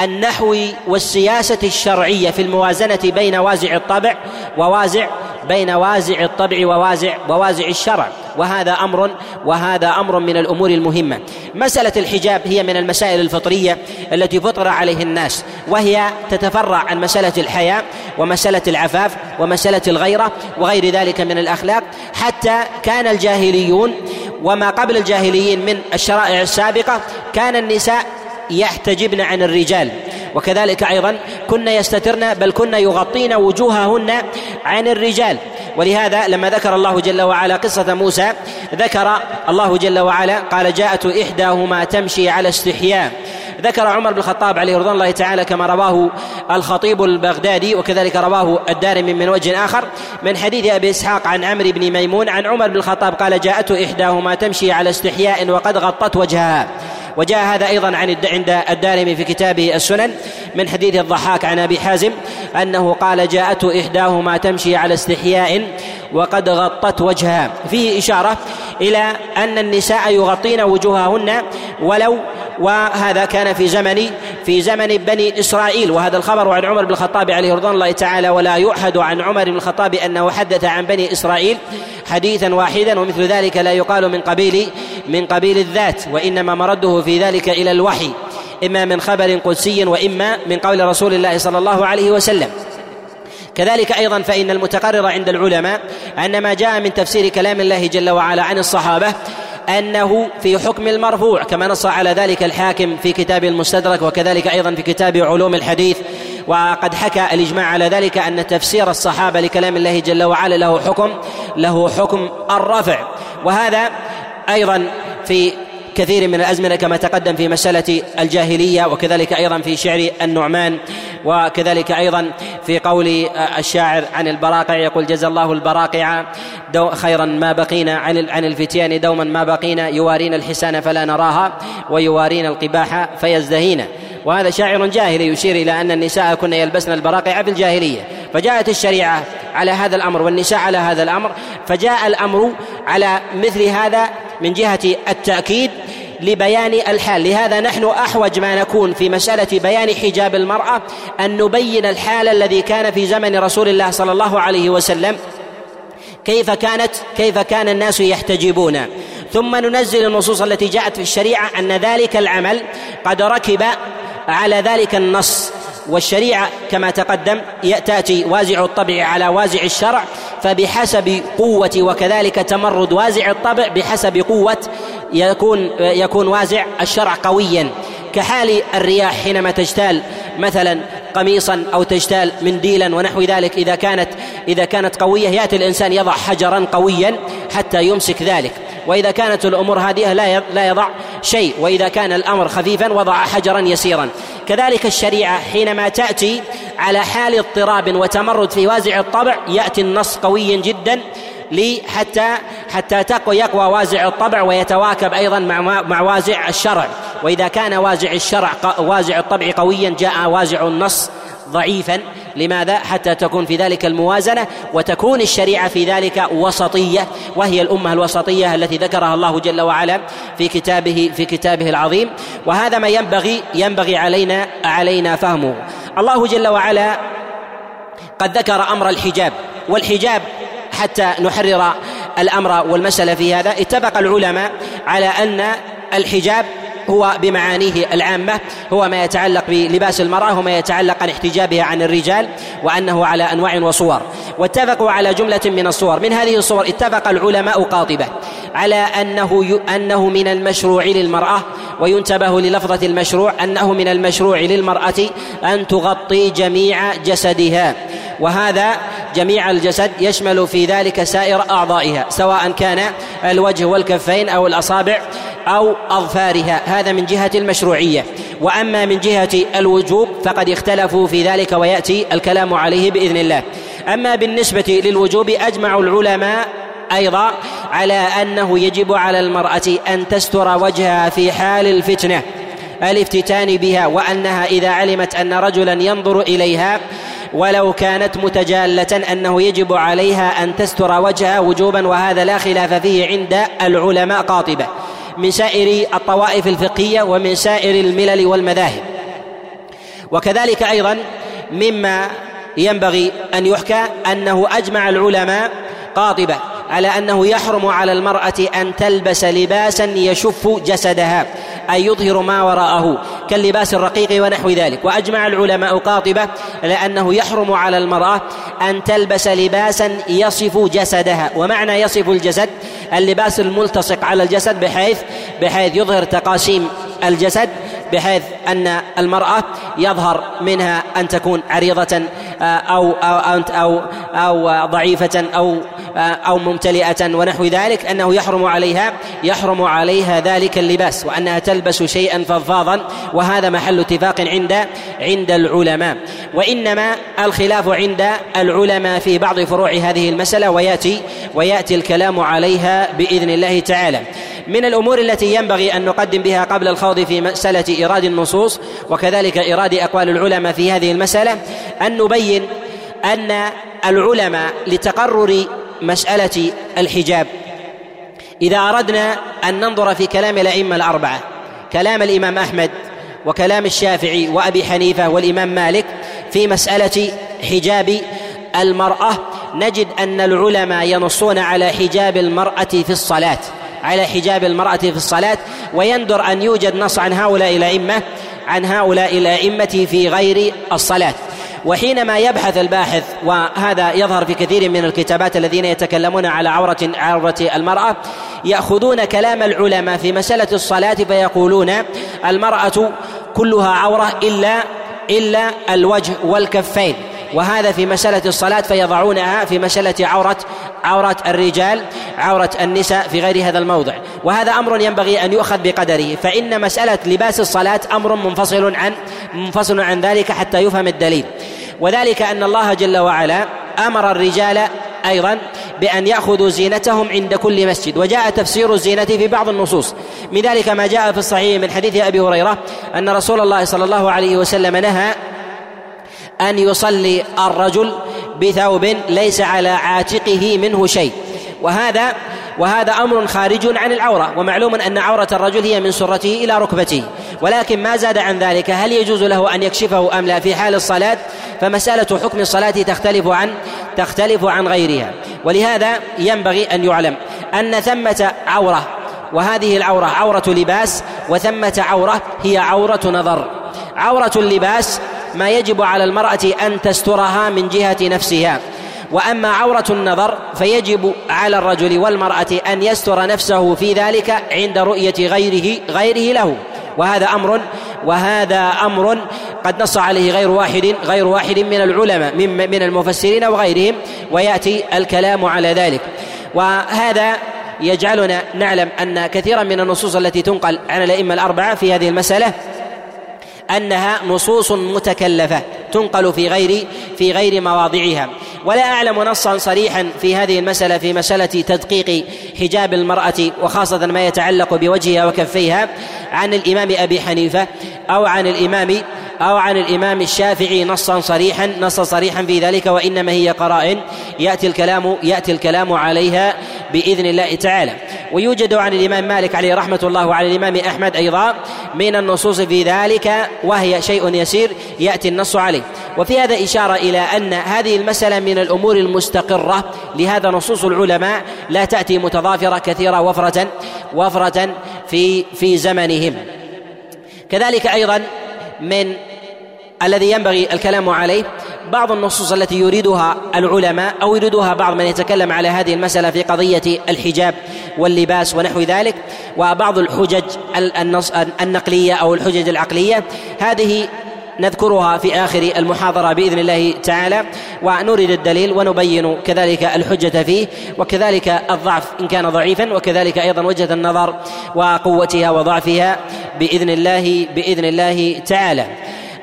النحو والسياسة الشرعية في الموازنة بين وازع الطبع ووازع بين وازع الطبع ووازع ووازع الشرع. وهذا أمر وهذا أمر من الأمور المهمة. مسألة الحجاب هي من المسائل الفطرية التي فطر عليه الناس. وهي تتفرع عن مسألة الحياء ومسألة العفاف ومسألة الغيرة وغير ذلك من الأخلاق. حتى كان الجاهليون وما قبل الجاهليين من الشرائع السابقة كان النساء يحتجبن عن الرجال. وكذلك أيضا كن يستترن بل كن يغطين وجوههن عن الرجال. ولهذا لما ذكر الله جل وعلا قصة موسى ذكر الله جل وعلا قال جاءت إحداهما تمشي على استحياء. ذكر عمر بن الخطاب عليه رضوان الله تعالى كما رواه الخطيب البغدادي وكذلك رواه الدارمي من وجه آخر من حديث أبي إسحاق عن عمرو بن ميمون عن عمر بن الخطاب قال جاءت إحداهما تمشي على استحياء وقد غطت وجهها. وجاء هذا أيضا عن عند الدارمي في كتابه السنن من حديث الضحاك عن أبي حازم أنه قال جاءته إحداهما تمشي على استحياء وقد غطت وجهها. فيه إشارة إلى أن النساء يغطين وجوههن ولو وهذا كان في زمن في زمن بني إسرائيل. وهذا الخبر عن عمر بن الخطاب عليه رضوان الله تعالى ولا يؤحد عن عمر بن الخطاب أنه حدث عن بني إسرائيل حديثا واحدا ومثل ذلك لا يقال من قبيل من قبيل الذات وإنما مرده في ذلك إلى الوحي إما من خبر قدسي وإما من قول رسول الله صلى الله عليه وسلم. كذلك أيضا فإن المتقرر عند العلماء أن ما جاء من تفسير كلام الله جل وعلا عن الصحابة أنه في حكم المرفوع كما نص على ذلك الحاكم في كتاب المستدرك وكذلك أيضا في كتاب علوم الحديث. وقد حكى الإجماع على ذلك أن تفسير الصحابة لكلام الله جل وعلا له حكم له حكم الرفع. وهذا أيضا في كثير من الأزمنة كما تقدم في مسألة الجاهلية وكذلك أيضا في شعر النعمان وكذلك أيضا في قول الشاعر عن البراقع يقول جزى الله البراقع خيرا ما بقينا عن عن الفتيان دوما ما بقينا يوارين الحسان فلا نراها ويوارين القباح فيزدهين وهذا شاعر جاهلي يشير إلى أن النساء كن يلبسن البراقع في الجاهلية. فجاءت الشريعة على هذا الأمر والنساء على هذا الأمر فجاء الأمر على مثل هذا من جهة التأكيد لبيان الحال. لهذا نحن أحوج ما نكون في مسألة بيان حجاب المرأة أن نبين الحال الذي كان في زمن رسول الله صلى الله عليه وسلم كيف كانت كيف كان الناس يحتجبون. ثم ننزل النصوص التي جاءت في الشريعة أن ذلك العمل قد ركب على ذلك النص. والشريعة كما تقدم تاتي وازع الطبع على وازع الشرع فبحسب قوة وكذلك تمرد وازع الطبع بحسب قوة يكون يكون وازع الشرع قويا. كحال الرياح حينما تجتال مثلا قميصا أو تجتال منديلا ونحو ذلك إذا كانت إذا كانت قوية يأتي الإنسان يضع حجرا قويا حتى يمسك ذلك. وإذا كانت الأمور هادئه لا لا يضع شيء وإذا كان الأمر خفيفا وضع حجرا يسيرا. كذلك الشريعة حينما تأتي على حال اضطراب وتمرد في وازع الطبع يأتي النص قويا جدا لي حتى حتى تقوى يقوى وازع الطبع ويتواكب أيضا مع مع وازع الشرع. وإذا كان وازع الشرع وازع الطبع قويا جاء وازع النص ضعيفا. لماذا؟ حتى تكون في ذلك الموازنة وتكون الشريعة في ذلك وسطية. وهي الأمة الوسطية التي ذكرها الله جل وعلا في كتابه في كتابه العظيم. وهذا ما ينبغي ينبغي علينا علينا فهمه. الله جل وعلا قد ذكر أمر الحجاب. والحجاب حتى نحرر الأمر والمسألة في هذا. اتفق العلماء على أن الحجاب هو بمعانيه العامة هو ما يتعلق بلباس المرأة وما يتعلق عن احتجابها عن الرجال وأنه على أنواع وصور. واتفقوا على جملة من الصور. من هذه الصور اتفق العلماء قاطبة على أنه أنه من المشروع للمرأة وينتبه للفظة المشروع أنه من المشروع للمرأة أن تغطي جميع جسدها. وهذا جميع الجسد يشمل في ذلك سائر أعضائها سواء كان الوجه والكفين أو الأصابع أو أظفارها. هذا من جهة المشروعية. وأما من جهة الوجوب فقد اختلفوا في ذلك ويأتي الكلام عليه بإذن الله. أما بالنسبة للوجوب أجمع العلماء أيضا على أنه يجب على المرأة أن تستر وجهها في حال الفتنة. الافتتان بها وأنها إذا علمت أن رجلا ينظر إليها ولو كانت متجالة أنه يجب عليها أن تستر وجهها وجوبا وهذا لا خلاف فيه عند العلماء قاطبة. من سائر الطوائف الفقهية ومن سائر الملل والمذاهب. وكذلك أيضا مما ينبغي أن يحكى أنه أجمع العلماء قاطبة. على أنه يحرم على المرأة أن تلبس لباسا يشف جسدها أي يظهر ما وراءه كاللباس الرقيق ونحو ذلك. وأجمع العلماء قاطبة على أنه يحرم على المرأة أن تلبس لباسا يصف جسدها. ومعنى يصف الجسد اللباس الملتصق على الجسد بحيث بحيث يظهر تقاسيم الجسد بحيث أن المرأة يظهر منها أن تكون عريضة آه، أو أو أو ضعيفة أو آه، أو ممتلئة ونحو ذلك أنه يحرم عليها يحرم عليها ذلك اللباس وأنها تلبس شيئا فضفاضا وهذا محل اتفاق عند عند العلماء. وإنما الخلاف عند العلماء في بعض فروع هذه المسألة وياتي ويأتي الكلام عليها بإذن الله تعالى. من الأمور التي ينبغي أن نقدم بها قبل الخوض في مسألة إيراد النصوص وكذلك إيراد أقوال العلماء في هذه المسألة أن نبين أن العلماء لتقرر مسألة الحجاب. إذا أردنا أن ننظر في كلام الأئمة الأربعة كلام الإمام أحمد وكلام الشافعي وأبي حنيفة والإمام مالك في مسألة حجاب المرأة نجد أن العلماء ينصون على حجاب المرأة في الصلاة. على حجاب المرأة في الصلاة ويندر أن يوجد نص عن هؤلاء الأئمة عن هؤلاء الأئمة في غير الصلاة. وحينما يبحث الباحث وهذا يظهر في كثير من الكتابات الذين يتكلمون على عورة عورة المرأة يأخذون كلام العلماء في مسألة الصلاة فيقولون المرأة كلها عورة إلا إلا الوجه والكفين. وهذا في مسألة الصلاة فيضعونها في مسألة عورة عورة الرجال عورة النساء في غير هذا الموضع. وهذا أمر ينبغي أن يؤخذ بقدره فإن مسألة لباس الصلاة أمر منفصل عن منفصل عن ذلك حتى يفهم الدليل. وذلك أن الله جل وعلا أمر الرجال أيضا بأن يأخذوا زينتهم عند كل مسجد. وجاء تفسير الزينة في بعض النصوص. من ذلك ما جاء في الصحيح من حديث أبي هريرة أن رسول الله صلى الله عليه وسلم نهى أن يصلي الرجل بثوب ليس على عاتقه منه شيء. وهذا وهذا أمر خارج عن العورة ومعلوم أن عورة الرجل هي من سرته إلى ركبته. ولكن ما زاد عن ذلك هل يجوز له أن يكشفه أم لا؟ في حال الصلاة فمسألة حكم الصلاة تختلف عن تختلف عن غيرها. ولهذا ينبغي أن يعلم أن ثمة عورة وهذه العورة عورة لباس وثمة عورة هي عورة نظر. عورة اللباس ما يجب على المرأة أن تسترها من جهة نفسها. وأما عورة النظر فيجب على الرجل والمرأة أن يستر نفسه في ذلك عند رؤية غيره غيره له. وهذا أمر وهذا أمر قد نص عليه غير واحد غير واحد من العلماء من من المفسرين وغيرهم ويأتي الكلام على ذلك. وهذا يجعلنا نعلم أن كثيرا من النصوص التي تنقل عن الأئمة الأربعة في هذه المسألة أنها نصوص متكلفة. تنقل في غير في غير مواضعها. ولا أعلم نصا صريحا في هذه المسألة في مسألة تدقيق حجاب المرأة وخاصة ما يتعلق بوجهها وكفيها عن الإمام أبي حنيفة أو عن الامام أو عن الإمام الشافعي نصا صريحا نصا صريحا في ذلك وإنما هي قرائن يأتي الكلام يأتي الكلام عليها بإذن الله تعالى. ويوجد عن الإمام مالك عليه رحمة الله وعن الإمام أحمد أيضا من النصوص في ذلك وهي شيء يسير يأتي النص عليه. وفي هذا إشارة إلى أن هذه المسألة من الأمور المستقرة. لهذا نصوص العلماء لا تأتي متضافرة كثيرة وفرة وفرة في في زمنهم. كذلك أيضا من الذي ينبغي الكلام عليه بعض النصوص التي يريدها العلماء أو يريدها بعض من يتكلم على هذه المسألة في قضية الحجاب واللباس ونحو ذلك وبعض الحجج النقلية أو الحجج العقلية. هذه نذكرها في آخر المحاضرة بإذن الله تعالى ونريد الدليل ونبين كذلك الحجة فيه وكذلك الضعف إن كان ضعيفا وكذلك أيضا وجهة النظر وقوتها وضعفها بإذن الله بإذن الله تعالى.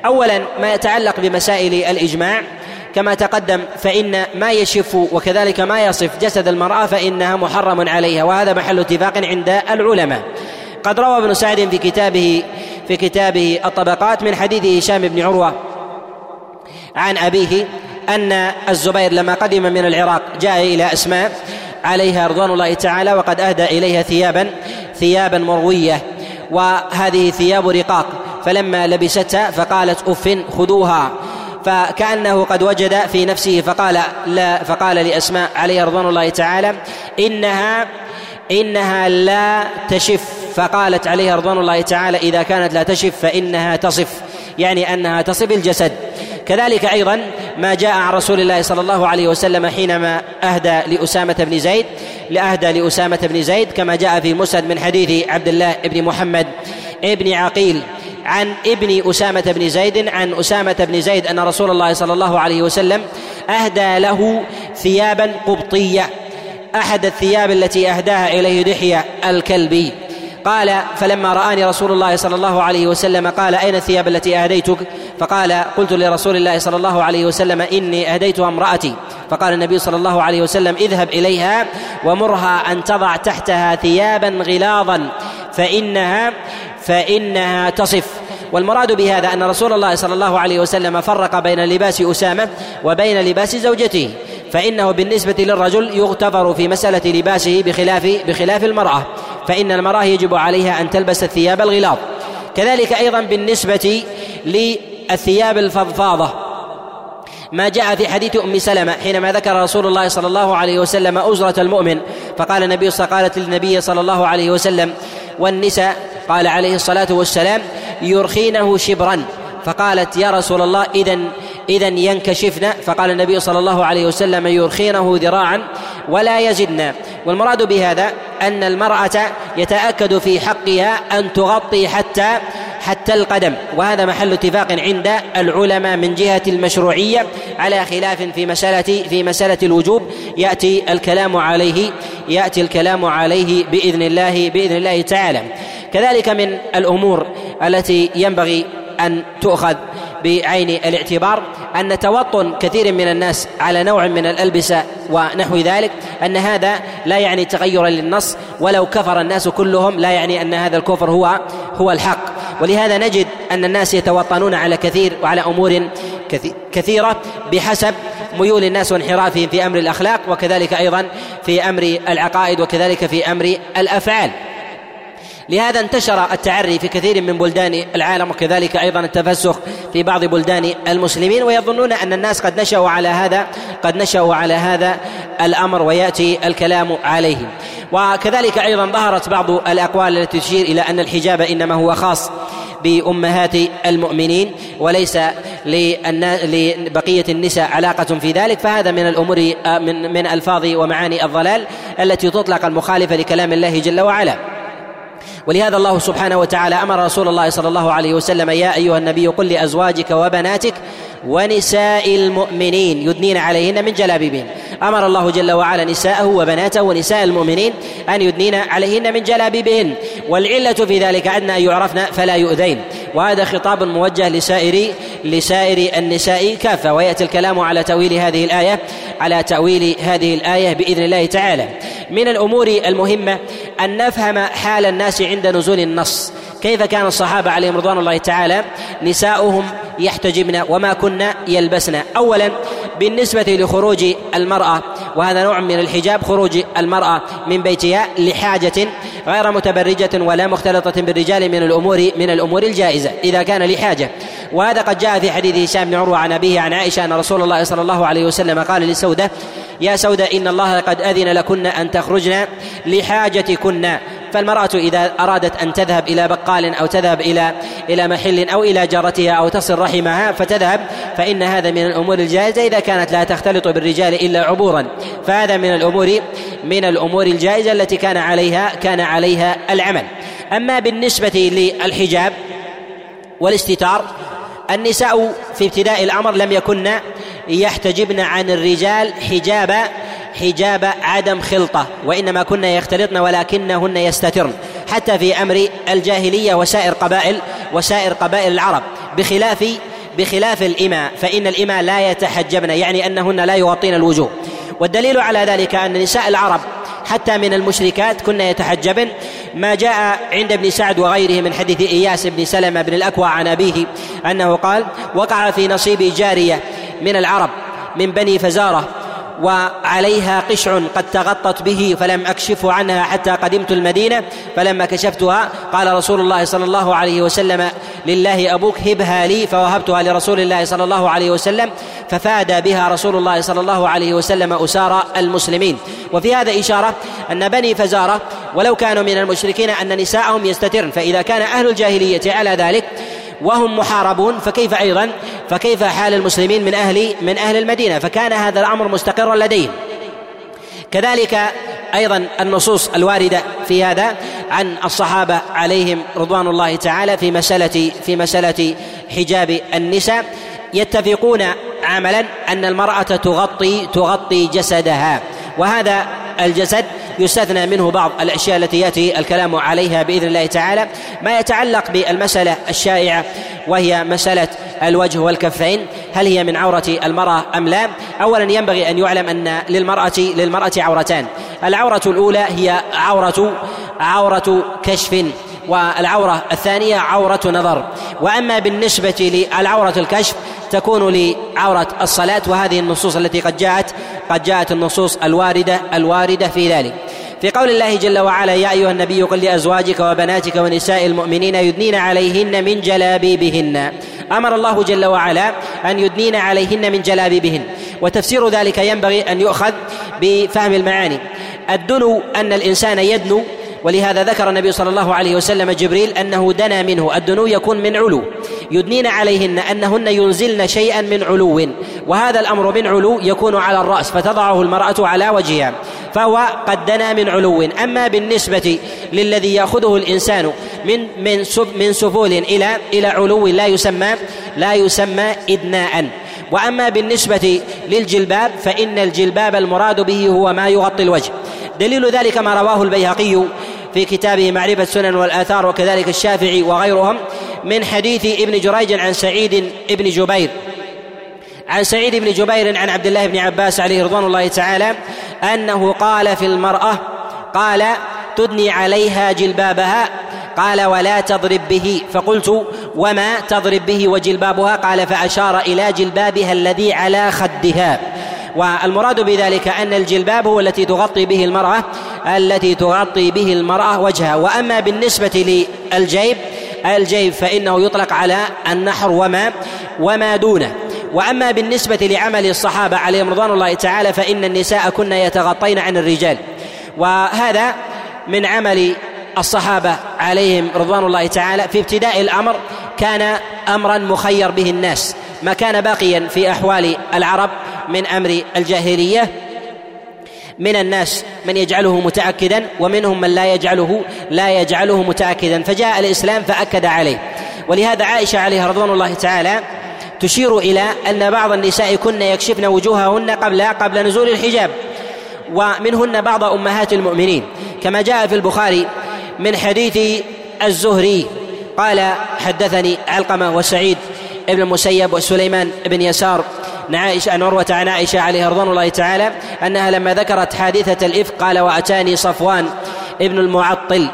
اولا ما يتعلق بمسائل الإجماع كما تقدم فإن ما يشف وكذلك ما يصف جسد المرأة فإنها محرم عليها وهذا محل اتفاق عند العلماء. قد روى ابن سعد في كتابه في كتابه الطبقات من حديث هشام بن عروة عن أبيه أن الزبير لما قدم من العراق جاء إلى أسماء عليها رضوان الله تعالى وقد أهدى إليها ثيابا ثيابا مروية وهذه ثياب رقاق فلما لبستها فقالت أف خذوها فكأنه قد وجد في نفسه فقال لا فقال لأسماء عليها رضوان الله تعالى إنها إنها لا تشف. فقالت عليها رضوان الله تعالى إذا كانت لا تشف فإنها تصف يعني أنها تصف الجسد. كذلك أيضا ما جاء عن رسول الله صلى الله عليه وسلم حينما أهدى لأسامة بن زيد لأهدى لأسامة بن زيد كما جاء في مسند من حديث عبد الله بن محمد ابن عقيل عن ابن أسامة بن زيد عن أسامة بن زيد أن رسول الله صلى الله عليه وسلم أهدى له ثيابا قبطية أحد الثياب التي أهداها إليه دحية الكلبي. قال فلما رآني رسول الله صلى الله عليه وسلم قال أين الثياب التي أهديتك؟ فقال قلت لرسول الله صلى الله عليه وسلم إني أهديتها امرأتي. فقال النبي صلى الله عليه وسلم اذهب إليها ومرها أن تضع تحتها ثيابا غلاظا فإنها فإنها تصف. والمراد بهذا أن رسول الله صلى الله عليه وسلم فرق بين لباس أسامة وبين لباس زوجته. فإنه بالنسبة للرجل يغتفر في مسألة لباسه بخلاف بخلاف المرأة فإن المراه يجب عليها أن تلبس الثياب الغلاظ. كذلك أيضا بالنسبة للثياب الفضفاضة. ما جاء في حديث أم سلمة حينما ذكر رسول الله صلى الله عليه وسلم أزرة المؤمن فقال النبي قالت للنبي صلى الله عليه وسلم والنساء قال عليه الصلاة والسلام يرخينه شبرا. فقالت يا رسول الله إذا إذا ينكشفن. فقال النبي صلى الله عليه وسلم يرخينه ذراعا ولا يزدن والمراد بهذا أن المرأة يتأكد في حقها أن تغطي حتى حتى القدم. وهذا محل اتفاق عند العلماء من جهة المشروعية على خلاف في مسألة في مسألة الوجوب. يأتي الكلام عليه يأتي الكلام عليه بإذن الله بإذن الله تعالى. كذلك من الأمور التي ينبغي أن تؤخذ. بعين الاعتبار أن توطن كثير من الناس على نوع من الألبسة ونحو ذلك أن هذا لا يعني تغيرا للنص ولو كفر الناس كلهم لا يعني أن هذا الكفر هو هو الحق. ولهذا نجد أن الناس يتوطنون على كثير وعلى أمور كثيرة بحسب ميول الناس وانحرافهم في أمر الأخلاق وكذلك أيضا في أمر العقائد وكذلك في أمر الأفعال. لهذا انتشر التعري في كثير من بلدان العالم وكذلك أيضا التفسخ في بعض بلدان المسلمين ويظنون أن الناس قد نشأوا على هذا قد نشأوا على هذا الأمر ويأتي الكلام عليه وكذلك أيضا ظهرت بعض الأقوال التي تشير إلى أن الحجاب إنما هو خاص بأمهات المؤمنين وليس لبقية النساء علاقة في ذلك. فهذا من الأمور من من ألفاظ ومعاني الضلال التي تطلق المخالفة لكلام الله جل وعلا. ولهذا الله سبحانه وتعالى أمر رسول الله صلى الله عليه وسلم يا أيها النبي قل لأزواجك وبناتك ونساء المؤمنين يدنين عليهن من جلابيبهن. أمر الله جل وعلا نساءه وبناته ونساء المؤمنين أن يدنين عليهن من جلابيبهن. والعلة في ذلك أن يعرفن فلا يؤذين. وهذا خطاب موجه لسائر لسائر النساء كافة. ويأتي الكلام على تأويل هذه الايه على تأويل هذه الآية بإذن الله تعالى. من الأمور المهمة أن نفهم حال الناس عند نزول النص. كيف كان الصحابة عليهم رضوان الله تعالى؟ نساؤهم يحتجبن وما كن يلبسن. اولا بالنسبة لخروج المرأة وهذا نوع من الحجاب خروج المرأة من بيتها لحاجة غير متبرجة ولا مختلطة بالرجال من الأمور من الأمور الجائزة إذا كان لحاجة. وهذا قد جاء في حديث هشام بن عروة عن أبيه عن عائشة أن رسول الله صلى الله عليه وسلم قال لسودة يا سودة إن الله قد أذن لكن أن تخرجن لحاجتكن. فالمرأة إذا أرادت أن تذهب إلى بقال أو تذهب إلى إلى محل أو إلى جارتها أو تصل رحمها فتذهب فإن هذا من الأمور الجائزة إذا كانت لا تختلط بالرجال إلا عبورا. فهذا من الأمور من الأمور الجائزة التي كان عليها كان عليها العمل. أما بالنسبة للحجاب والاستتار النساء في ابتداء الأمر لم يكن يحتجبن عن الرجال حجاب حجاب عدم خلطة وإنما كن يختلطن ولكنهن يستترن. حتى في أمر الجاهلية وسائر قبائل وسائر قبائل العرب. بخلاف بخلاف الإماء فإن الإماء لا يتحجبن يعني أنهن لا يغطين الوجوه. والدليل على ذلك أن نساء العرب حتى من المشركات كن يتحجبن. ما جاء عند ابن سعد وغيره من حديث إياس بن سلمة بن الأكوى عن أبيه أنه قال وقع في نصيب جارية من العرب من بني فزارة وعليها قشع قد تغطت به فلم أكشف عنها حتى قدمت المدينة فلما كشفتها قال رسول الله صلى الله عليه وسلم لله أبوك هبها لي. فوهبتها لرسول الله صلى الله عليه وسلم ففاد بها رسول الله صلى الله عليه وسلم اسار المسلمين. وفي هذا إشارة أن بني فزارة ولو كانوا من المشركين أن نساءهم يستترن فإذا كان أهل الجاهلية على ذلك وهم محاربون فكيف أيضا؟ فكيف حال المسلمين من أهل من أهل المدينة؟ فكان هذا الأمر مستقرا لديهم. كذلك أيضا النصوص الواردة في هذا عن الصحابة عليهم رضوان الله تعالى في مسألة في مسألة حجاب النساء. يتفقون عملا أن المرأة تغطي تغطي جسدها. وهذا الجسد يستثنى منه بعض الأشياء التي يأتي الكلام عليها بإذن الله تعالى. ما يتعلق بالمسألة الشائعة وهي مسألة الوجه والكفين هل هي من عورة المرأة أم لا؟ اولا ينبغي أن يعلم أن للمرأة للمرأة عورتان. العورة الأولى هي عورة عورة كشف. والعورة الثانية عورة نظر. وأما بالنسبة للعورة الكشف تكون لعورة الصلاة وهذه النصوص التي قد جاءت قد جاءت النصوص الواردة الواردة في ذلك. في قول الله جل وعلا يا أيها النبي قل لأزواجك وبناتك ونساء المؤمنين يدنين عليهن من جلابيبهن. أمر الله جل وعلا أن يدنين عليهن من جلابيبهن. وتفسير ذلك ينبغي أن يؤخذ بفهم المعاني. الدنو أن الإنسان يدنو ولهذا ذكر النبي صلى الله عليه وسلم جبريل أنه دنا منه الدنو يكون من علو. يدنين عليهن أنهن ينزلن شيئا من علو. وهذا الأمر من علو يكون على الرأس فتضعه المرأة على وجهها. فهو قد دنا من علو. أما بالنسبة للذي يأخذه الإنسان من من من سفول إلى إلى علو لا يسمى لا يسمى ادناء. وأما بالنسبة للجلباب فإن الجلباب المراد به هو ما يغطي الوجه. دليل ذلك ما رواه البيهقي في كتابه معرفة السنن والآثار وكذلك الشافعي وغيرهم من حديث ابن جريج عن سعيد بن جبير. عن سعيد بن جبير عن عبد الله بن عباس عليه رضوان الله تعالى أنه قال في المرأة قال تدني عليها جلبابها قال ولا تضرب به فقلت وما تضرب به وجلبابها؟ قال فأشار إلى جلبابها الذي على خدها. والمراد بذلك أن الجلباب هو التي تغطي به المرأة التي تغطي به المرأة وجهها. وأما بالنسبة للجيب الجيب فإنه يطلق على النحر وما وما دونه. وأما بالنسبة لعمل الصحابة عليهم رضوان الله تعالى فإن النساء كن يتغطين عن الرجال. وهذا من عمل الصحابة عليهم رضوان الله تعالى. في ابتداء الأمر كان أمرا مخير به الناس. ما كان باقيا في أحوال العرب من أمر الجاهلية من الناس من يجعله متأكدا ومنهم من لا يجعله لا يجعله متأكدا. فجاء الإسلام فأكد عليه. ولهذا عائشة عليها رضوان الله تعالى تشير إلى أن بعض النساء كن يكشفن وجوههن قبل قبل نزول الحجاب ومنهن بعض أمهات المؤمنين. كما جاء في البخاري من حديث الزهري قال حدثني علقمة وسعيد ابن المسيب وسليمان بن يسار عن عائشة عن عروة عن عائشة عليها رضوان الله تعالى أنها لما ذكرت حادثة الإفك قال وأتاني صفوان ابن المعطل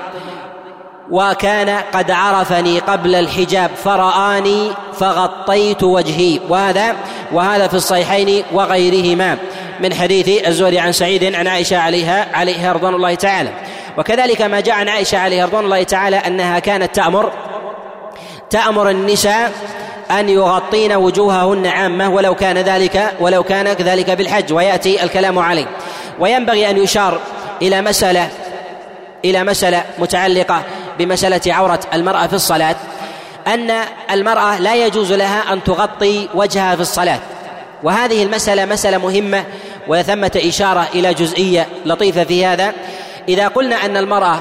وكان قد عرفني قبل الحجاب فرآني فغطيت وجهي وهذا وهذا في الصحيحين وغيرهما من حديث الزهري عن سعيد عن عائشة عليها عليها رضوان الله تعالى. وكذلك ما جاء عن عائشة عليها رضوان الله تعالى أنها كانت تأمر تأمر النساء أن يغطين وجوههن عامة ولو كان ذلك ولو كان ذلك بالحج ويأتي الكلام عليه. وينبغي أن يشار إلى مسألة إلى مسألة متعلقة بمسألة عورة المرأة في الصلاة أن المرأة لا يجوز لها أن تغطي وجهها في الصلاة. وهذه المسألة مسألة مهمة وثمة إشارة إلى جزئية لطيفة في هذا. إذا قلنا أن المرأة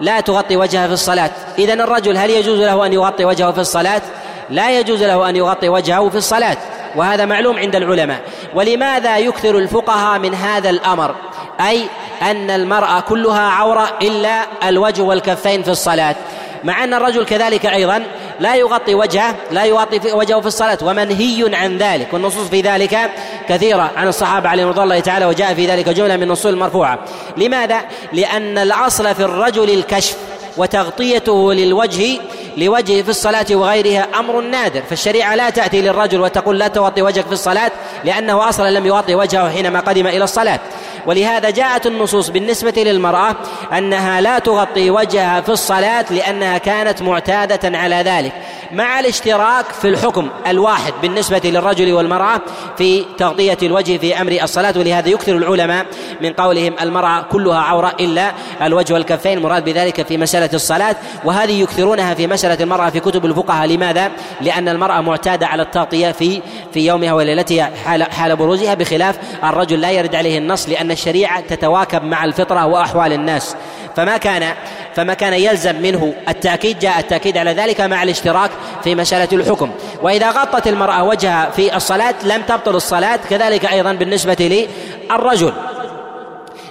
لا تغطي وجهها في الصلاة إذا الرجل هل يجوز له أن يغطي وجهه في الصلاة؟ لا يجوز له أن يغطي وجهه في الصلاة وهذا معلوم عند العلماء. ولماذا يكثر الفقهاء من هذا الأمر؟ أي أن المرأة كلها عورة إلا الوجه والكفين في الصلاة. مع أن الرجل كذلك أيضا لا يغطي وجهه لا يغطي وجهه في الصلاة ومنهي عن ذلك. والنصوص في ذلك كثيرة عن الصحابة عليهم رضي الله تعالى وجاء في ذلك جملة من النصوص المرفوعة لماذا؟ لأن الأصل في الرجل الكشف وتغطيته للوجه لوجهه في الصلاة وغيرها أمر نادر فالشريعة لا تأتي للرجل وتقول لا تغطي وجهك في الصلاة لأنه أصلا لم يغطي وجهه حينما قدم إلى الصلاة. ولهذا جاءت النصوص بالنسبة للمرأة أنها لا تغطي وجهها في الصلاة لأنها كانت معتادة على ذلك مع الاشتراك في الحكم الواحد بالنسبة للرجل والمرأة في تغطية الوجه في أمر الصلاة. ولهذا يكثر العلماء من قولهم المرأة كلها عورة إلا الوجه والكفين مراد بذلك في مسألة الصلاة وهذه يكثرونها في مسألة المرأة في كتب الفقهاء. لماذا؟ لأن المرأة معتادة على التغطية في في يومها وليلتها حال حال بروزها بخلاف الرجل لا يرد عليه النص لأن الشريعة تتواكب مع الفطرة وأحوال الناس. فما كان فما كان يلزم منه التأكيد جاء التأكيد على ذلك مع الاشتراك في مسألة الحكم. وإذا غطت المرأة وجهها في الصلاة لم تبطل الصلاة كذلك أيضا بالنسبة للرجل.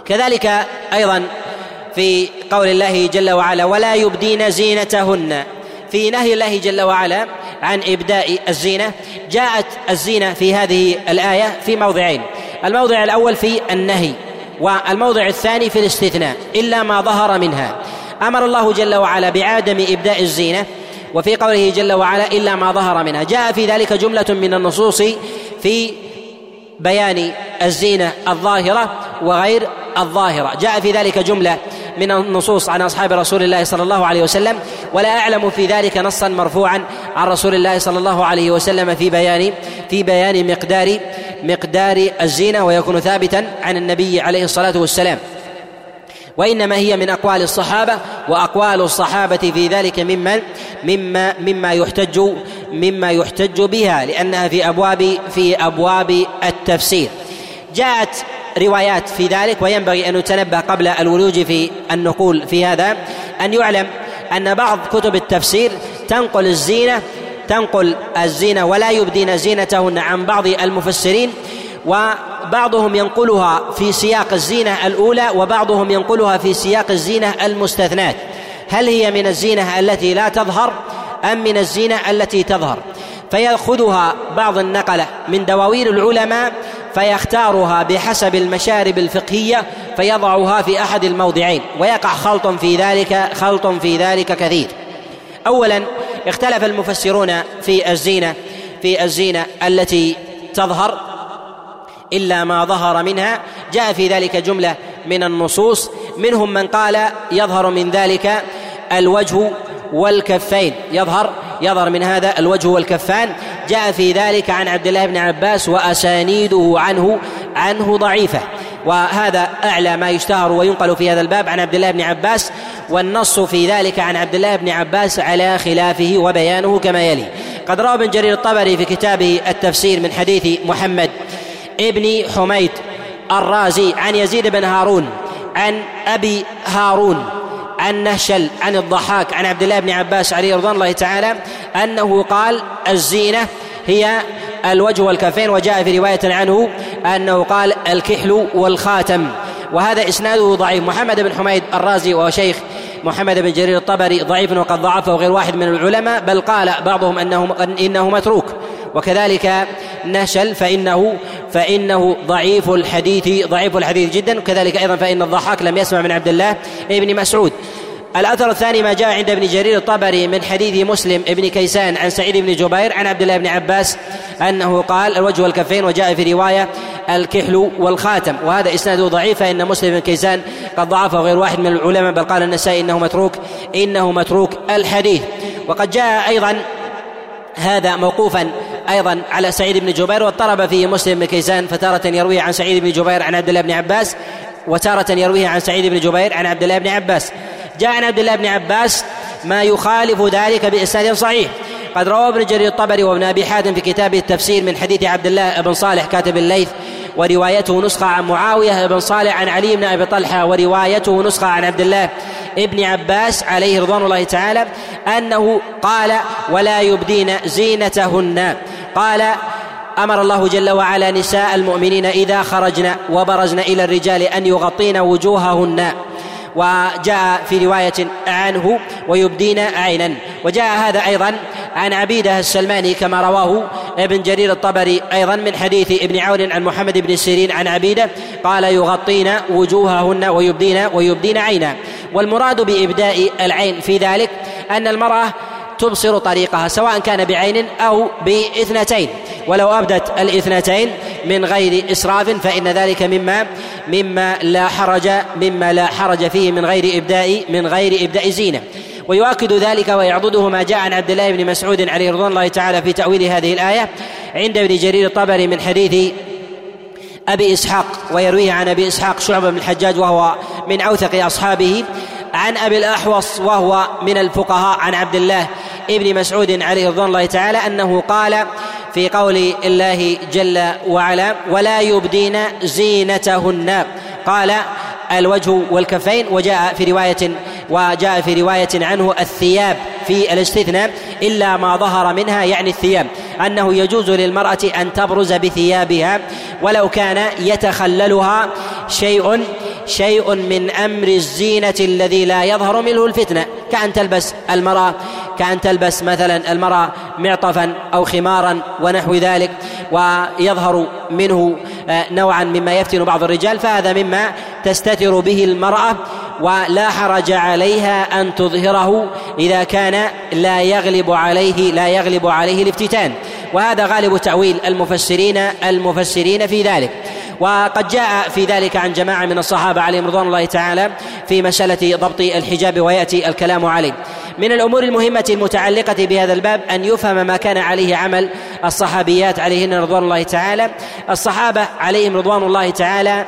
كذلك أيضا في قول الله جل وعلا ولا يبدين زينتهن. في نهي الله جل وعلا عن إبداء الزينة جاءت الزينة في هذه الآية في موضعين. الموضع الأول في النهي والموضع الثاني في الاستثناء إلا ما ظهر منها. أمر الله جل وعلا بعدم إبداء الزينة وفي قوله جل وعلا إلا ما ظهر منها. جاء في ذلك جملة من النصوص في بيان الزينة الظاهرة وغير الظاهرة. جاء في ذلك جملة من النصوص عن أصحاب رسول الله صلى الله عليه وسلم ولا أعلم في ذلك نصا مرفوعا عن رسول الله صلى الله عليه وسلم في بيان في بيان مقدار مقدار الزينة ويكون ثابتا عن النبي عليه الصلاة والسلام. وإنما هي من أقوال الصحابة وأقوال الصحابة في ذلك ممن مما مما يحتج مما يحتج بها لأنها في أبواب في أبواب التفسير. جاءت روايات في ذلك وينبغي أن نتنبه قبل الولوج في النقول في هذا أن يعلم أن بعض كتب التفسير تنقل الزينة تنقل الزينة ولا يبدين زينتهن عن بعض المفسرين وبعضهم ينقلها في سياق الزينة الأولى وبعضهم ينقلها في سياق الزينة المستثنات هل هي من الزينة التي لا تظهر أم من الزينة التي تظهر؟ فيأخذها بعض النقلة من دواوين العلماء فيختارها بحسب المشارب الفقهية فيضعها في أحد الموضعين ويقع خلط في ذلك خلط في ذلك كثير. اولا اختلف المفسرون في الزينة في الزينة التي تظهر إلا ما ظهر منها. جاء في ذلك جملة من النصوص منهم من قال يظهر من ذلك الوجه والكفين يظهر يظهر من هذا الوجه والكفان. جاء في ذلك عن عبد الله بن عباس وأسانيده عنه عنه ضعيفة. وهذا أعلى ما يشتهر وينقل في هذا الباب عن عبد الله بن عباس. والنص في ذلك عن عبد الله بن عباس على خلافه وبيانه كما يلي. قد روى ابن جرير الطبري في كتابه التفسير من حديث محمد ابن حميد الرازي عن يزيد بن هارون عن أبي هارون. عن نهشل عن الضحاك عن عبد الله بن عباس عليه رضوان الله تعالى أنه قال الزينة هي الوجه والكفين وجاء في رواية عنه أنه قال الكحل والخاتم وهذا إسناده ضعيف. محمد بن حميد الرازي وهو شيخ محمد بن جرير الطبري ضعيف وقد ضعفه غير واحد من العلماء بل قال بعضهم أنه إنه متروك. وكذلك نشل فإنه فإنه ضعيف الحديث ضعيف الحديث جدا. وكذلك أيضا فإن الضحاك لم يسمع من عبد الله ابن مسعود. الأثر الثاني ما جاء عند ابن جرير الطبري من حديث مسلم ابن كيسان عن سعيد بن جبير عن عبد الله بن عباس أنه قال الوجه والكفين وجاء في رواية الكحل والخاتم. وهذا إسناده ضعيف فإن مسلم بن كيسان قد ضعفه غير واحد من العلماء بل قال النسائي إنه متروك إنه متروك الحديث. وقد جاء أيضا هذا موقوفا أيضا على سعيد بن جبير واضطرب فيه مسلم بن كيسان فتارة يرويه عن سعيد بن جبير عن عبد الله بن عباس وتارة يرويه عن سعيد بن جبير عن عبد الله بن عباس. جاء عن عبد الله بن عباس ما يخالف ذلك بإسناد صحيح. قد روى ابن جرير الطبري وابن أبي حاتم في كتابه التفسير من حديث عبد الله بن صالح كاتب الليث وروايته نسخة عن معاوية بن صالح عن علي بن أبي طلحة وروايته نسخة عن عبد الله ابن عباس عليه رضوان الله تعالى أنه قال ولا يبدين زينتهن. قال أمر الله جل وعلا نساء المؤمنين إذا خرجن وبرزن إلى الرجال أن يغطين وجوههن. وجاء في رواية عنه ويبدين عينا. وجاء هذا أيضا عن عبيدة السلماني كما رواه ابن جرير الطبري أيضا من حديث ابن عون عن محمد بن سيرين عن عبيدة قال يغطين وجوههن ويبدين ويبدين عينا. والمراد بإبداء العين في ذلك أن المرأة تبصر طريقها سواء كان بعين أو باثنتين. ولو أبدت الاثنتين من غير إسراف فإن ذلك مما مما لا حرج مما لا حرج فيه من غير إبداء من غير إبداء زينة. ويؤكد ذلك ويعضده ما جاء عن عبد الله بن مسعود عليه رضوان الله تعالى في تأويل هذه الآية عند ابن جرير الطبري من حديث أبي إسحاق ويرويه عن أبي إسحاق شعبة بن الحجاج وهو من أوثق أصحابه. عن أبي الأحوص وهو من الفقهاء عن عبد الله ابن مسعود عليه رضوان الله تعالى أنه قال في قول الله جل وعلا ولا يبدين زينتهن. قال الوجه والكفين وجاء في رواية وجاء في رواية عنه الثياب في الاستثناء إلا ما ظهر منها يعني الثياب أنه يجوز للمرأة أن تبرز بثيابها ولو كان يتخللها شيء شيء من أمر الزينة الذي لا يظهر منه الفتنة. كأن تلبس المرأة كأن تلبس مثلا المرأة معطفا أو خمارا ونحو ذلك ويظهر منه آه، نوعا مما يفتن بعض الرجال فهذا مما تستتر به المرأة. ولا حرج عليها أن تظهره إذا كان لا يغلب عليه لا يغلب عليه الافتتان. وهذا غالب تأويل المفسرين المفسرين في ذلك. وقد جاء في ذلك عن جماعة من الصحابة عليهم رضوان الله تعالى في مسألة ضبط الحجاب ويأتي الكلام عليه. من الأمور المهمة المتعلقة بهذا الباب أن يفهم ما كان عليه عمل الصحابيات عليهن رضوان الله تعالى. الصحابة عليهم رضوان الله تعالى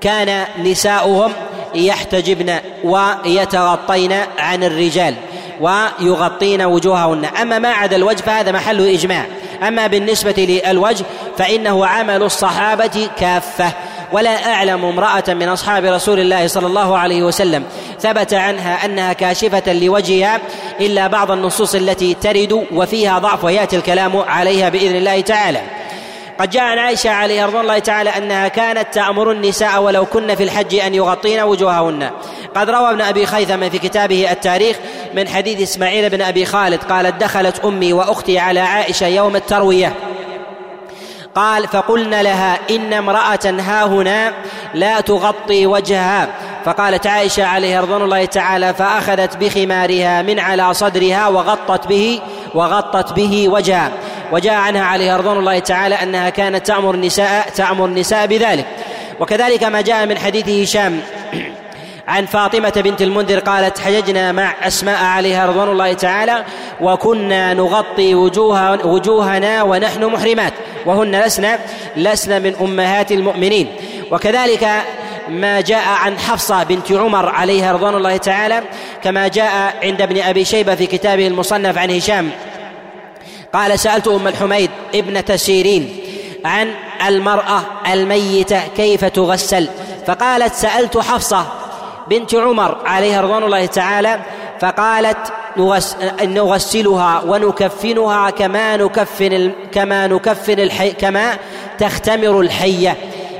كان نساؤهم يحتجبن ويتغطين عن الرجال ويغطين وجوههن. أما ما عدا الوجه فهذا محل إجماع. أما بالنسبة للوجه فإنه عمل الصحابة كافة. ولا أعلم امرأة من أصحاب رسول الله صلى الله عليه وسلم ثبت عنها أنها كاشفة لوجهها إلا بعض النصوص التي ترد وفيها ضعف ويأتي الكلام عليها بإذن الله تعالى. قد جاء عن عائشة عليه رضوان الله تعالى أنها كانت تأمر النساء ولو كن في الحج أن يغطين وجوههن. قد روى ابن أبي خيثم في كتابه التاريخ من حديث إسماعيل بن أبي خالد قالت دخلت أمي وأختي على عائشة يوم التروية. قال فقلنا لها إن امرأة ها هنا لا تغطي وجهها. فقالت عائشة عليه رضوان الله تعالى فأخذت بخمارها من على صدرها وغطت به وغطت به وجهها. وجاء عنها عليه رضوان الله تعالى أنها كانت تأمر النساء تأمر النساء بذلك. وكذلك ما جاء من حديث هشام عن فاطمة بنت المنذر قالت حججنا مع أسماء عليها رضوان الله تعالى وكنا نغطي وجوه وجوهنا ونحن محرمات وهن لسنا لسنا من أمهات المؤمنين. وكذلك ما جاء عن حفصة بنت عمر عليها رضوان الله تعالى كما جاء عند ابن أبي شيبة في كتابه المصنف عن هشام. قال سألت أم الحميد ابنة سيرين عن المرأة الميتة كيف تغسل؟ فقالت سألت حفصة بنت عمر عليها رضوان الله تعالى فقالت نغسلها ونكفنها كما نكفن كما نكفن الحي كما تختمر الحية.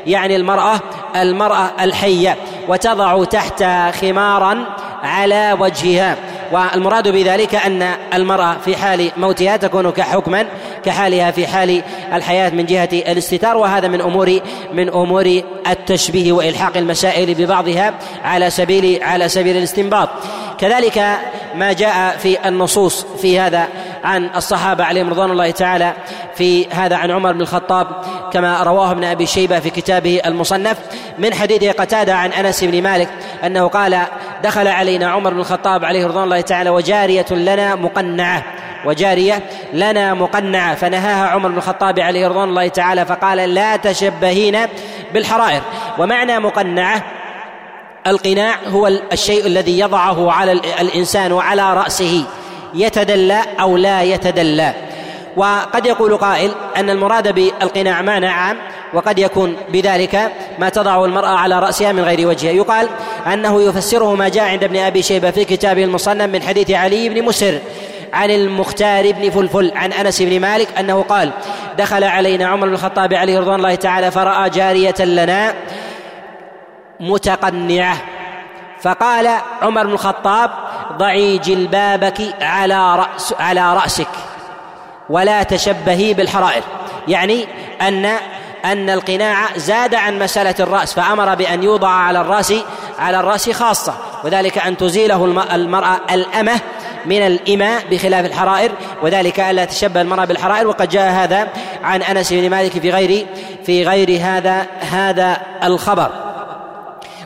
يعني المرأة المرأة الحية وتضع تحت خمارا على وجهها. والمراد بذلك أن المرأة في حال موتها تكون كحكما كحالها في حال الحياة من جهة الاستتار. وهذا من أمور من أمور التشبيه وإلحاق المسائل ببعضها على سبيل على سبيل الاستنباط. كذلك ما جاء في النصوص في هذا عن الصحابة عليهم رضوان الله تعالى في هذا عن عمر بن الخطاب كما رواه ابن أبي شيبة في كتابه المصنف من حديث قتادة عن أنس بن مالك أنه قال دخل علينا عمر بن الخطاب عليه رضوان الله تعالى وجارية لنا مقنعة وجارية لنا مقنعة. فنهاها عمر بن الخطاب عليه رضوان الله تعالى فقال لا تشبهين بالحرائر. ومعنى مقنعة القناع هو الشيء الذي يضعه على الإنسان وعلى رأسه. يتدلى أو لا يتدلى. وقد يقول قائل أن المراد بالقناع معنى عام وقد يكون بذلك ما تضع المرأة على رأسها من غير وجهها يقال أنه يفسره ما جاء عند ابن أبي شيبة في كتابه المصنف من حديث علي بن مسر عن المختار بن فلفل عن أنس بن مالك أنه قال دخل علينا عمر بن الخطاب عليه رضوان الله تعالى فرأى جارية لنا متقنعة. فقال عمر بن الخطاب ضعي جلبابك على رأس على رأسك. ولا تشبهي بالحرائر. يعني أن أن القناع زاد عن مسألة الرأس فأمر بأن يوضع على الرأس على الرأس خاصة. وذلك أن تزيله المرأة الأمة من الإماء بخلاف الحرائر. وذلك ألا تشبه المرأة بالحرائر. وقد جاء هذا عن أنس بن مالك في غير في غير هذا هذا الخبر.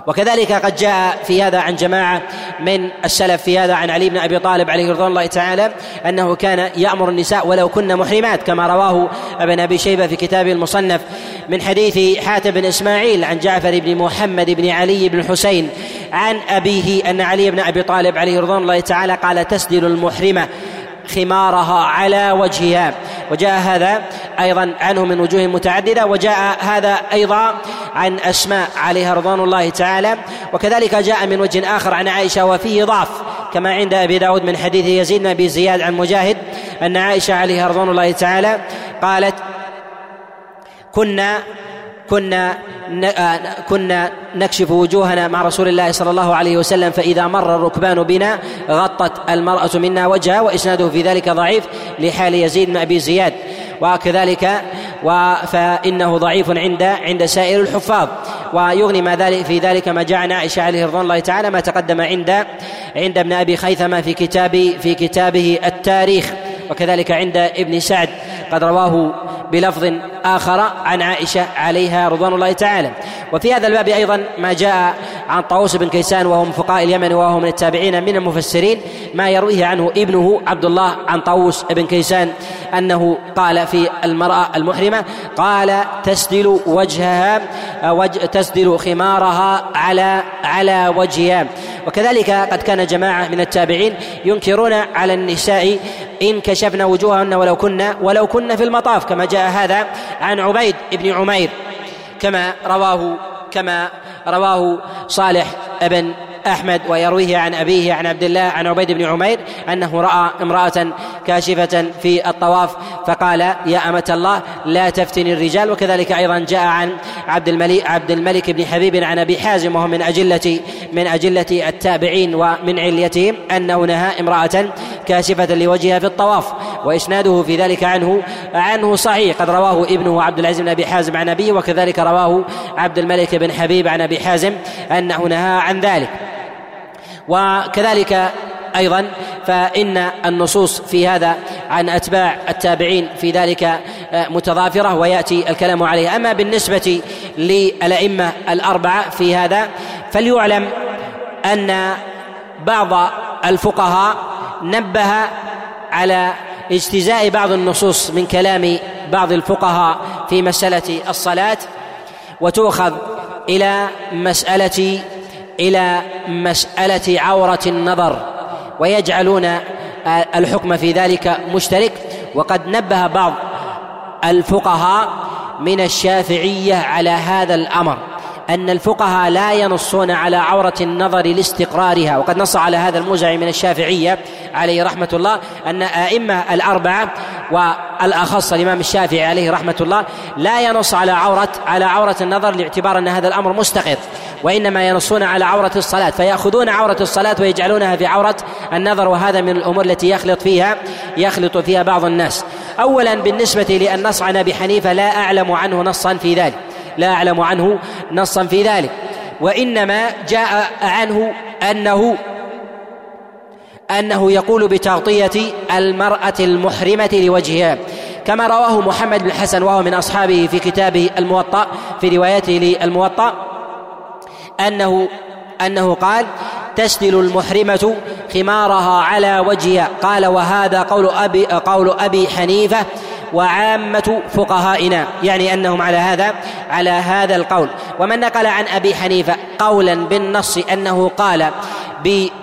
وكذلك قد جاء في هذا عن جماعة من السلف في هذا عن علي بن أبي طالب عليه رضوان الله تعالى أنه كان يأمر النساء ولو كن محرمات كما رواه ابن أبي شيبة في كتابه المصنف من حديث حاتم بن إسماعيل عن جعفر بن محمد بن علي بن الحسين عن أبيه أن علي بن أبي طالب عليه رضوان الله تعالى قال تسدل المحرمة. خمارها على وجهها. وجاء هذا أيضا عنه من وجوه متعددة. وجاء هذا أيضا عن أسماء عليها رضوان الله تعالى. وكذلك جاء من وجه آخر عن عائشة وفيه ضعف كما عند أبي داود من حديث يزيد بن زياد عن مجاهد أن عائشة عليها رضوان الله تعالى قالت كنا كنا آه، كنا نكشف وجوهنا مع رسول الله صلى الله عليه وسلم فإذا مر الركبان بنا غطت المرأة منا وجهها وإسناده في ذلك ضعيف لحال يزيد بن أبي زياد. وكذلك فإنه ضعيف عند عند سائر الحفاظ. ويغني ما ذلك في ذلك ما جاء عن عائشة عليه رضوان الله تعالى ما تقدم عند عند ابن أبي خيثمة في كتاب في كتابه التاريخ. وكذلك عند ابن سعد قد رواه بلفظ آخر عن عائشة عليها رضوان الله تعالى. وفي هذا الباب أيضا ما جاء عن طاووس بن كيسان وهو من فقهاء اليمن وهو من التابعين من المفسرين ما يرويه عنه ابنه عبد الله عن طاووس بن كيسان أنه قال في المرأة المحرمة قال تسدل وجهها وجه تسدل خمارها على على وجهها. وكذلك قد كان جماعة من التابعين ينكرون على النساء إن كشفنا وجوههن ولو كنا ولو كنا في المطاف كما جاء هذا عن عبيد بن عمير كما رواه كما رواه صالح بن أحمد ويرويه عن أبيه عن عبد الله عن عبيد بن عمير أنه رأى امرأة كاشفة في الطواف فقال يا أمة الله لا تفتني الرجال. وكذلك أيضا جاء عن عبد الملك عبد الملك بن حبيب عن أبي حازم وهو من أجلة من أجلة التابعين ومن عليتهم أنه نهى امرأة كاشفة لوجهها في الطواف وإسناده في ذلك عنه عنه صحيح. قد رواه ابنه عبد العزيز بن أبي حازم عن أبيه وكذلك رواه عبد الملك بن حبيب عن أبي حازم أنه نهى عن ذلك. وكذلك أيضا فإن النصوص في هذا عن أتباع التابعين في ذلك آه، متضافرة ويأتي الكلام عليها. أما بالنسبة للأئمة الأربعة في هذا فليعلم أن بعض الفقهاء نبه على اجتزاء بعض النصوص من كلام بعض الفقهاء في مسألة الصلاة وتؤخذ إلى مسألة إلى مسألة عورة النظر ويجعلون الحكم في ذلك مشترك وقد نبه بعض الفقهاء من الشافعية على هذا الأمر. أن الفقهاء لا ينصون على عورة النظر لاستقرارها. وقد نص على هذا الموزع من الشافعية عليه رحمة الله أن أئمة الأربعة والأخص الإمام الشافعي عليه رحمة الله لا ينص على عورة على عورة النظر لاعتبار أن هذا الأمر مستقر وإنما ينصون على عورة الصلاة فيأخذون عورة الصلاة ويجعلونها في عورة النظر وهذا من الأمور التي يخلط فيها يخلط فيها بعض الناس. أولا بالنسبة لأن نص عن أبي حنيفة لا أعلم عنه نصا في ذلك. لا أعلم عنه نصا في ذلك. وإنما جاء عنه أنه أنه يقول بتغطية المرأة المحرمة لوجهها. كما رواه محمد بن الحسن وهو من أصحابه في كتابه الموطأ في روايته للموطأ أنه أنه قال تسدل المحرمة خمارها على وجهها قال وهذا قول أبي قول أبي حنيفة وعامة فقهائنا يعني أنهم على هذا على هذا القول. ومن نقل عن أبي حنيفة قولا بالنص أنه قال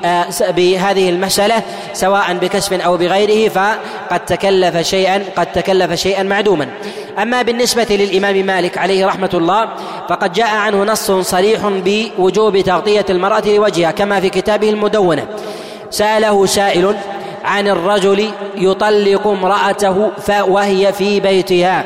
آه، بهذه المسألة سواء بكسب أو بغيره فقد تكلف شيئا قد تكلف شيئا معدوما. أما بالنسبة للإمام مالك عليه رحمة الله فقد جاء عنه نص صريح بوجوب تغطية المرأة لوجهها كما في كتابه المدونة. سأله سائل عن الرجل يطلق امرأته وهي في بيتها.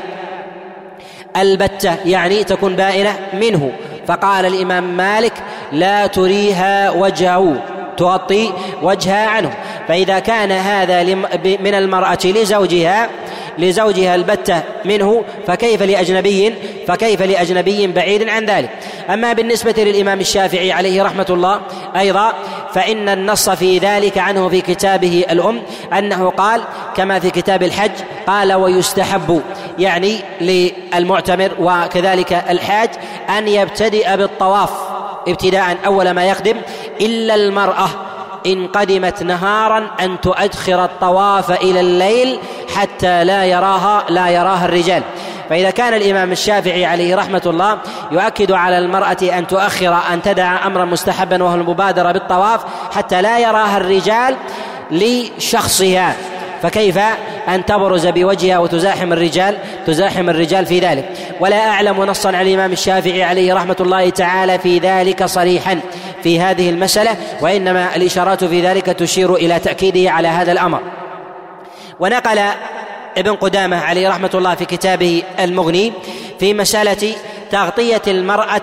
البتة يعني تكون بائنة منه. فقال الإمام مالك لا تريها وجهه تغطي وجهها عنه. فإذا كان هذا من المرأة لزوجها لزوجها البتة منه فكيف لأجنبي فكيف لأجنبي بعيد عن ذلك. أما بالنسبة للإمام الشافعي عليه رحمة الله أيضا فإن النص في ذلك عنه في كتابه الأم أنه قال كما في كتاب الحج قال ويستحب يعني للمعتمر وكذلك الحاج أن يبتدئ بالطواف ابتداء أول ما يقدم إلا المرأة إن قدمت نهارا أن تؤخر الطواف إلى الليل حتى لا يراها لا يراها الرجال. فإذا كان الإمام الشافعي عليه رحمة الله يؤكد على المرأة أن تؤخر أن تدع أمرا مستحبا وهو المبادرة بالطواف حتى لا يراها الرجال لشخصها. فكيف أن تبرز بوجهها وتزاحم الرجال تزاحم الرجال في ذلك؟ ولا أعلم نصا على الإمام الشافعي عليه رحمة الله تعالى في ذلك صريحا. في هذه المسألة وإنما الإشارات في ذلك تشير إلى تأكيده على هذا الأمر. ونقل ابن قدامة عليه رحمة الله في كتابه المغني في مسألة تغطية المرأة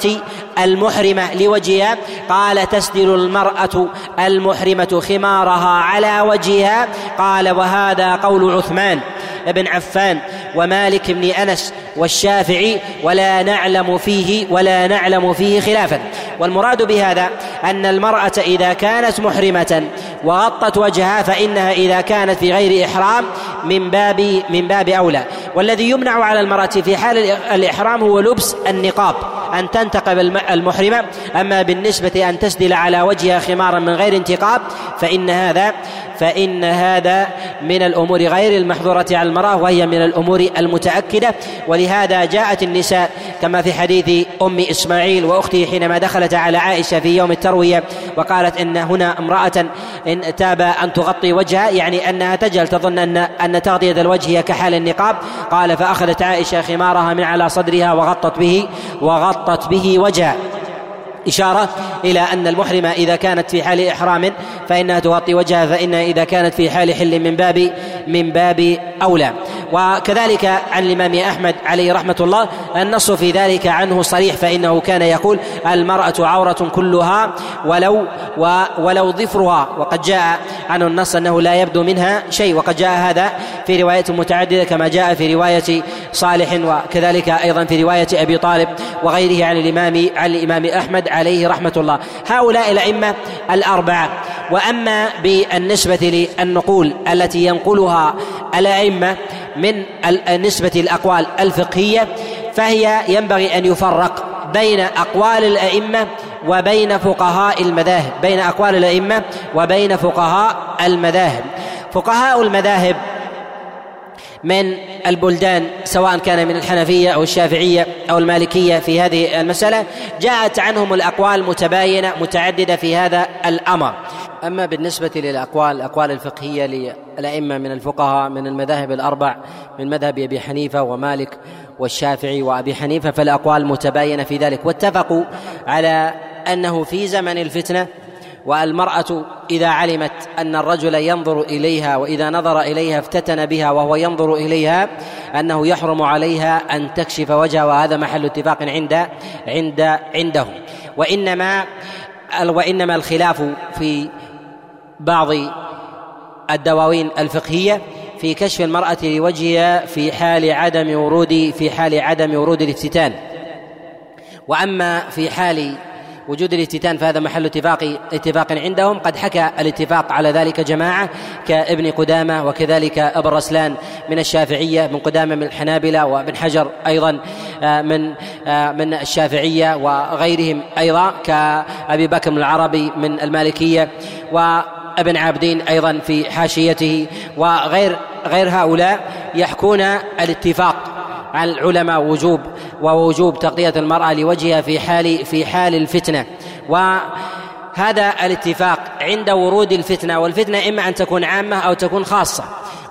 المحرمة لوجهها قال تسدل المرأة المحرمة خمارها على وجهها. قال وهذا قول عثمان بن عفان ومالك بن أنس والشافعي ولا نعلم فيه ولا نعلم فيه خلافا. والمراد بهذا أن المرأة إذا كانت محرمة وغطت وجهها فإنها إذا كانت في غير إحرام من باب من باب أولى. والذي يمنع على المرأة في حال الإحرام هو لبس النقاب أن تنتقب المحرمة. أما بالنسبة أن تسدل على وجهها خمارا من غير انتقاب فإن هذا فإن هذا من الأمور غير المحظورة على المرأة وهي من الأمور المتأكدة. ولهذا جاءت النساء كما في حديث أم إسماعيل وأخته حينما دخلت على عائشة في يوم التروية وقالت إن هنا امرأة إن تاب أن تغطي وجهها يعني أنها تجهل تظن أن أن تغطية الوجه هي كحال النقاب. قال فأخذت عائشة خمارها من على صدرها وغطت به وغطت به وجهها. إشارة إلى أن المحرمة إذا كانت في حال إحرام فإنها تغطي وجهها فإنها إذا كانت في حال حل من باب من باب أولى. وكذلك عن الإمام أحمد عليه رحمة الله النص في ذلك عنه صريح فإنه كان يقول المرأة عورة كلها ولو ولو ظفرها. وقد جاء عنه النص أنه لا يبدو منها شيء وقد جاء هذا في رواية متعددة كما جاء في رواية صالح وكذلك أيضا في رواية أبي طالب وغيره عن الإمام عن الإمام أحمد عليه رحمة الله. هؤلاء الأئمة الأربعة. وأما بالنسبة للنقول التي ينقلها الأئمة من نسبة الأقوال الفقهية فهي ينبغي أن يفرق بين أقوال الأئمة وبين فقهاء المذاهب بين أقوال الأئمة وبين فقهاء المذاهب. فقهاء المذاهب من البلدان سواء كان من الحنفية أو الشافعية أو المالكية في هذه المسألة جاءت عنهم الأقوال متباينة متعددة في هذا الأمر. أما بالنسبة للأقوال الأقوال الفقهية للأئمة من الفقهاء من المذاهب الأربع من مذهب أبي حنيفة ومالك والشافعي وأبي حنيفة فالأقوال متباينة في ذلك واتفقوا على أنه في زمن الفتنة والمرأة إذا علمت أن الرجل ينظر إليها وإذا نظر إليها افتتن بها وهو ينظر إليها أنه يحرم عليها أن تكشف وجهها وهذا محل اتفاق عند عند عندهم. وإنما وإنما الخلاف في بعض الدواوين الفقهية في كشف المرأة لوجهها في حال عدم ورود في حال عدم ورود الافتتان. وأما في حال وجود الافتتان فهذا محل اتفاق اتفاق عندهم. قد حكى الاتفاق على ذلك جماعة كابن قدامة وكذلك ابن رسلان من الشافعية من قدامة من الحنابلة وابن حجر أيضا آه، من آه، من الشافعية وغيرهم أيضا كأبي بكر العربي من المالكية وابن عابدين أيضا في حاشيته وغير غير هؤلاء يحكون الاتفاق على العلماء وجوب ووجوب تغطية المرأة لوجهها في حال في حال الفتنة. وهذا الاتفاق عند ورود الفتنة والفتنة إما أن تكون عامة أو تكون خاصة.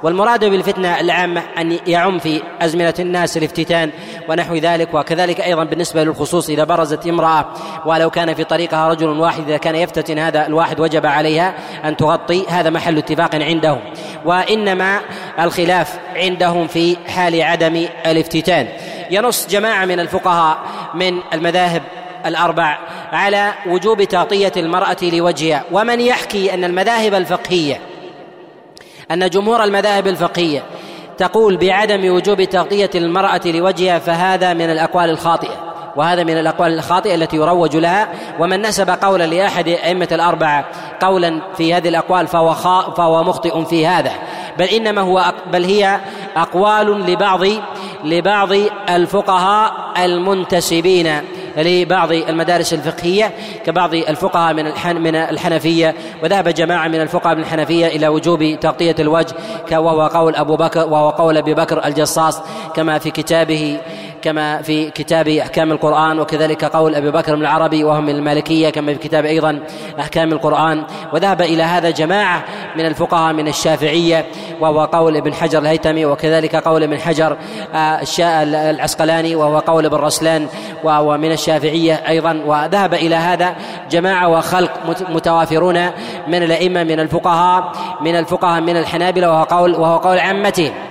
والمراد بالفتنة العامة أن يعم في أزمنة الناس الافتتان ونحو ذلك وكذلك أيضا بالنسبة للخصوص إذا برزت امرأة ولو كان في طريقها رجل واحد إذا كان يفتتن هذا الواحد وجب عليها أن تغطي هذا محل اتفاق عندهم. وإنما الخلاف عندهم في حال عدم الافتتان. ينص جماعة من الفقهاء من المذاهب الأربع على وجوب تغطية المرأة لوجهها. ومن يحكي أن المذاهب الفقهية أن جمهور المذاهب الفقهية تقول بعدم وجوب تغطية المرأة لوجهها فهذا من الأقوال الخاطئة. وهذا من الأقوال الخاطئة التي يروج لها. ومن نسب قولا لأحد أئمة الأربعة قولا في هذه الأقوال فهو فهو مخطئ في هذا. بل إنما هو بل هي أقوال لبعض لبعض الفقهاء المنتسبين لبعض المدارس الفقهية كبعض الفقهاء من الحن من الحنفية. وذهب جماعة من الفقهاء من الحنفية إلى وجوب تغطية الوجه وهو قول أبو بكر وهو قول أبي بكر الجصاص كما في كتابه كما في كتاب أحكام القرآن وكذلك قول أبي بكر بن العربي وهم من المالكية كما في كتاب أيضا أحكام القرآن. وذهب إلى هذا جماعة من الفقهاء من الشافعية وهو قول ابن حجر الهيتمي وكذلك قول ابن حجر آه، العسقلاني وهو قول ابن رسلان وهو من الشافعية أيضا. وذهب إلى هذا جماعة وخلق متوافرون من الأئمة من الفقهاء من الفقهاء من الحنابلة وهو قول وهو قول عامتهم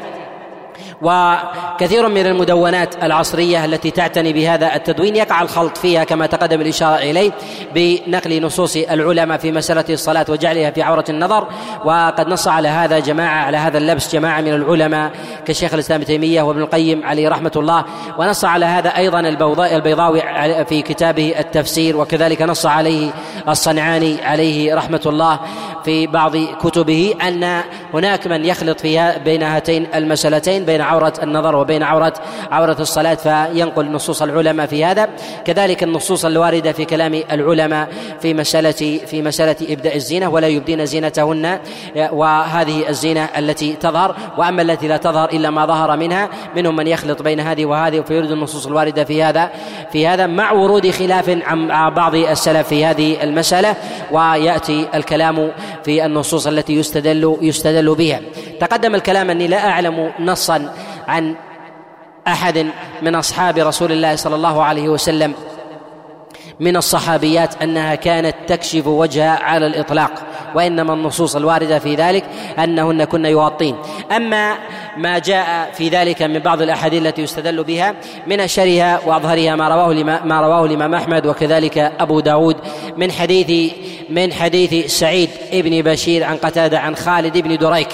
وكثير من المدونات العصرية التي تعتني بهذا التدوين يقع الخلط فيها كما تقدم الإشارة إليه بنقل نصوص العلماء في مسألة الصلاة وجعلها في عورة النظر. وقد نص على هذا جماعة على هذا اللبس جماعة من العلماء كشيخ الإسلام تيمية وابن القيم عليه رحمة الله. ونص على هذا أيضا البيضاوي في كتابه التفسير وكذلك نص عليه الصنعاني عليه رحمة الله في بعض كتبه أن هناك من يخلط فيها بين هاتين المسألتين بين عورة النظر وبين عورة عورة الصلاة فينقل نصوص العلماء في هذا. كذلك النصوص الواردة في كلام العلماء في مسألة في مسألة إبداء الزينة ولا يبدين زينتهن وهذه الزينة التي تظهر وأما التي لا تظهر إلا ما ظهر منها منهم من يخلط بين هذه وهذه فيريد النصوص الواردة في هذا في هذا مع ورود خلاف عن بعض السلف في هذه المسألة ويأتي الكلام في النصوص التي يستدل يستدل بها. تقدم الكلام أني لا أعلم نصا عن أحد من أصحاب رسول الله صلى الله عليه وسلم من الصحابيات أنها كانت تكشف وجهها على الإطلاق وإنما النصوص الواردة في ذلك أنهن كن يغطين. أما ما جاء في ذلك من بعض الأحاديث التي يستدل بها من اشهرها وأظهرها ما رواه ما رواه الإمام أحمد وكذلك أبو داود من حديث من حديث سعيد بن بشير عن قتادة عن خالد بن دريك.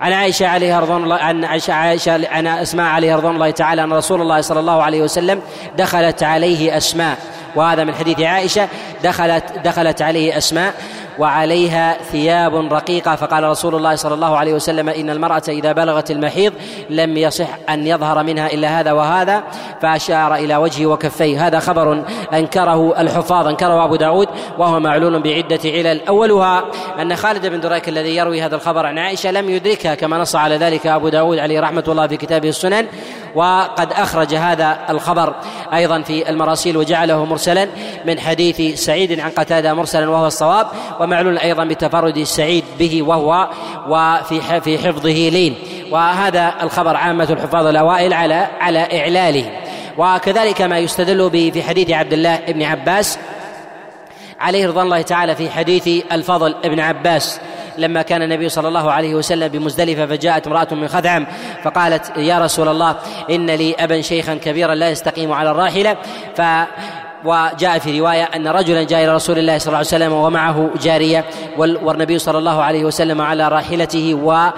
عن عائشة عليها رضوان الله عن عائشة, عائشة عن أسماء عليها رضوان الله تعالى أن رسول الله صلى الله عليه وسلم دخلت عليه أسماء. وهذا من حديث عائشة دخلت دخلت عليه أسماء وعليها ثياب رقيقة فقال رسول الله صلى الله عليه وسلم إن المرأة إذا بلغت المحيض لم يصح أن يظهر منها إلا هذا وهذا. فأشار إلى وجهه وكفيه. هذا خبر أنكره الحفاظ أنكره أبو داود وهو معلول بعدة علل. أولها أن خالد بن دريك الذي يروي هذا الخبر عن عائشة لم يدركها كما نص على ذلك أبو داود عليه رحمة الله في كتابه السنن. وقد أخرج هذا الخبر أيضا في المراسيل وجعله مرسلا من حديث سعيد عن قتادة مرسلا وهو الصواب ومعلول أيضا بتفرد سعيد به وهو وفي في حفظه لين وهذا الخبر عامة الحفاظ الأوائل على على إعلاله. وكذلك ما يستدل به في حديث عبد الله بن عباس عليه رضوان الله تعالى في حديث الفضل ابن عباس. لما كان النبي صلى الله عليه وسلم بمزدلفة فجاءت امرأة من خثعم فقالت يا رسول الله إن لي أبا شيخا كبيرا لا يستقيم على الراحلة. ف وجاء في رواية أن رجلا جاء إلى رسول الله صلى الله عليه وسلم ومعه جارية والنبي صلى الله عليه وسلم على راحلته و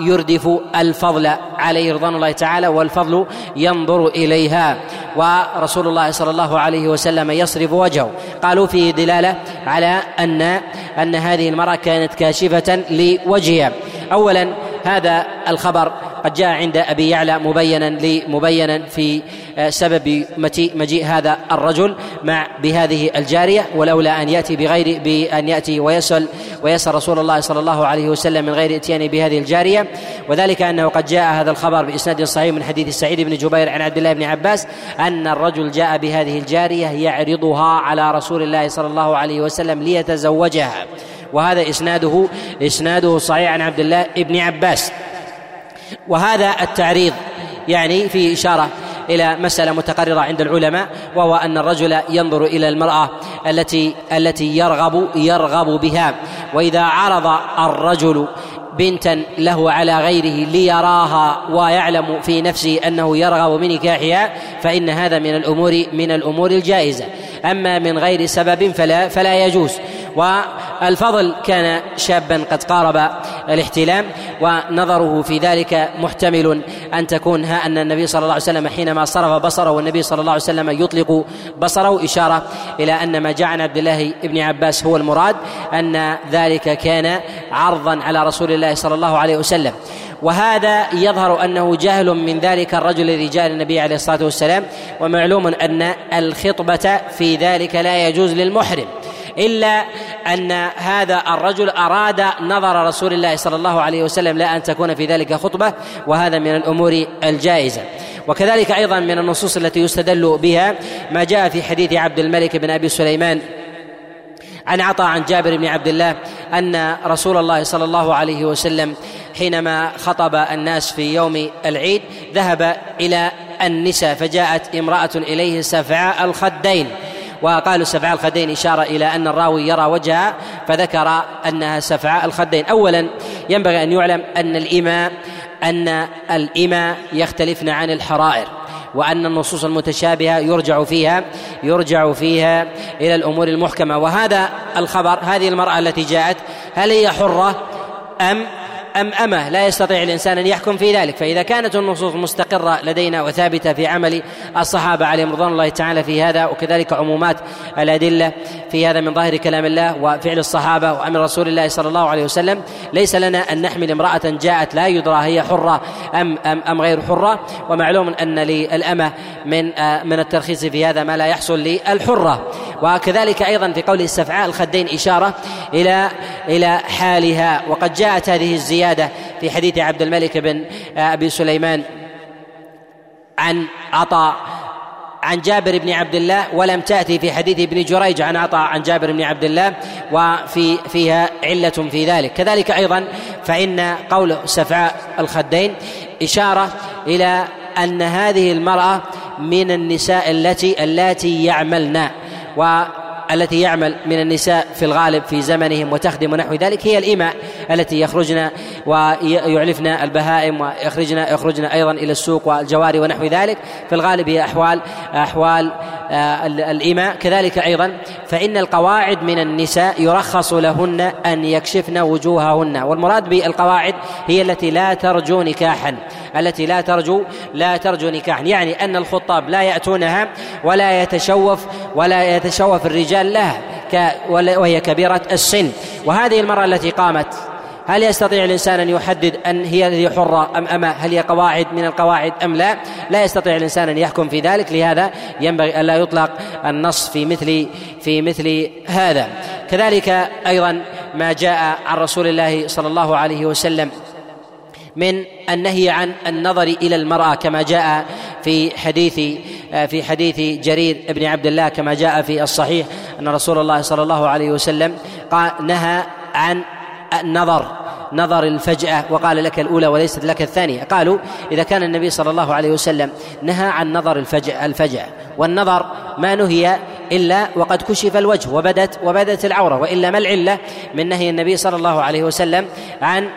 ويردف الفضل عليه رضوان الله تعالى والفضل ينظر إليها. ورسول الله صلى الله عليه وسلم يصرف وجهه. قالوا فيه دلالة على ان أن هذه المرأة كانت كاشفة لوجهها. اولا هذا الخبر قد جاء عند أبي يعلى مبينا مبينا في آه، سبب مجيء هذا الرجل مع بهذه الجارية ولولا أن يأتي بغير بأن يأتي ويسال ويسأل رسول الله صلى الله عليه وسلم من غير إتيان بهذه الجارية. وذلك أنه قد جاء هذا الخبر بإسناد صحيح من حديث سعيد بن جبير عن عبد الله بن عباس أن الرجل جاء بهذه الجارية يعرضها على رسول الله صلى الله عليه وسلم ليتزوجها. وهذا اسناده إسناده صحيح عن عبد الله بن عباس. وهذا التعريض يعني في إشارة إلى مسألة متقررة عند العلماء وهو أن الرجل ينظر إلى المرأة التي التي يرغب يرغب بها. وإذا عرض الرجل بنتا له على غيره ليراها ويعلم في نفسه أنه يرغب من نكاحها فإن هذا من الأمور من الأمور الجائزة. أما من غير سبب فلا فلا يجوز. والفضل كان شابا قد قارب الاحتلام ونظره في ذلك محتمل أن تكون ها أن النبي صلى الله عليه وسلم حينما صرف بصره والنبي صلى الله عليه وسلم يطلق بصره إشارة إلى أن ما جاء عن عبد الله بن عباس هو المراد أن ذلك كان عرضا على رسول الله صلى الله عليه وسلم. وهذا يظهر أنه جهل من ذلك الرجل الذي جاء للنبي عليه الصلاة والسلام ومعلوم أن الخطبة في ذلك لا يجوز للمحرم. إلا أن هذا الرجل أراد نظر رسول الله صلى الله عليه وسلم لا أن تكون في ذلك خطبة وهذا من الأمور الجائزة. وكذلك أيضا من النصوص التي يستدل بها ما جاء في حديث عبد الملك بن أبي سليمان عن عطاء عن جابر بن عبد الله أن رسول الله صلى الله عليه وسلم حينما خطب الناس في يوم العيد ذهب إلى النساء فجاءت امرأة إليه سفعاء الخدين. وقالوا سفعاء الخدين إشارة إلى أن الراوي يرى وجهها فذكر أنها سفعاء الخدين. أولا ينبغي أن يعلم أن الإمام أن الإماء يختلفن عن الحرائر وأن النصوص المتشابهة يرجع فيها يرجع فيها إلى الأمور المحكمة. وهذا الخبر هذه المرأة التي جاءت هل هي حرة أم أم أمة لا يستطيع الإنسان أن يحكم في ذلك فإذا كانت النصوص مستقرة لدينا وثابتة في عمل الصحابة عليهم رضوان الله تعالى في هذا وكذلك عمومات الأدلة في هذا من ظاهر كلام الله وفعل الصحابة وأمر رسول الله صلى الله عليه وسلم ليس لنا أن نحمل امرأة جاءت لا يدرى هي حرة أم أم أم غير حرة ومعلوم أن للأمة من آه، من الترخيص في هذا ما لا يحصل للحرة. وكذلك أيضا في قول استفعاء الخدين إشارة إلى إلى حالها وقد جاءت هذه الزيادة في حديث عبد الملك بن أبي سليمان عن عطاء عن جابر بن عبد الله ولم تأتي في حديث ابن جريج عن عطاء عن جابر بن عبد الله وفي فيها علة في ذلك. كذلك أيضا فإن قول سفعاء الخدين إشارة إلى أن هذه المرأة من النساء التي اللاتي يعملن. و التي يعمل من النساء في الغالب في زمنهم وتخدم ونحو ذلك هي الإماء التي يخرجن ويعلفن البهائم ويخرجن يخرجن أيضا إلى السوق والجواري ونحو ذلك. في الغالب هي أحوال أحوال آه، الإماء كذلك أيضا فإن القواعد من النساء يرخص لهن أن يكشفن وجوههن. والمراد بالقواعد هي التي لا ترجو نكاحا. التي لا ترجو لا ترجو نكاحا. يعني أن الخطاب لا يأتونها ولا يتشوف ولا يتشوف الرجال لها وهي كبيرة السن. وهذه المرأة التي قامت هل يستطيع الإنسان أن يحدد أن هي هي حرة ام اما هل هي قواعد من القواعد أم لا؟ لا يستطيع الإنسان أن يحكم في ذلك لهذا ينبغي الا يطلق النص في مثل في مثل هذا. كذلك أيضا ما جاء عن رسول الله صلى الله عليه وسلم من النهي عن النظر إلى المرأة كما جاء في حديث في حديث جرير بن عبد الله كما جاء في الصحيح أن رسول الله صلى الله عليه وسلم قال نهى عن النظر نظر الفجأة وقال لك الأولى وليست لك الثانية. قالوا إذا كان النبي صلى الله عليه وسلم نهى عن نظر الفجأة الفجأة والنظر ما نهي إلا وقد كشف الوجه وبدت وبدت العورة وإلا ما العلة من نهي النبي صلى الله عليه وسلم عن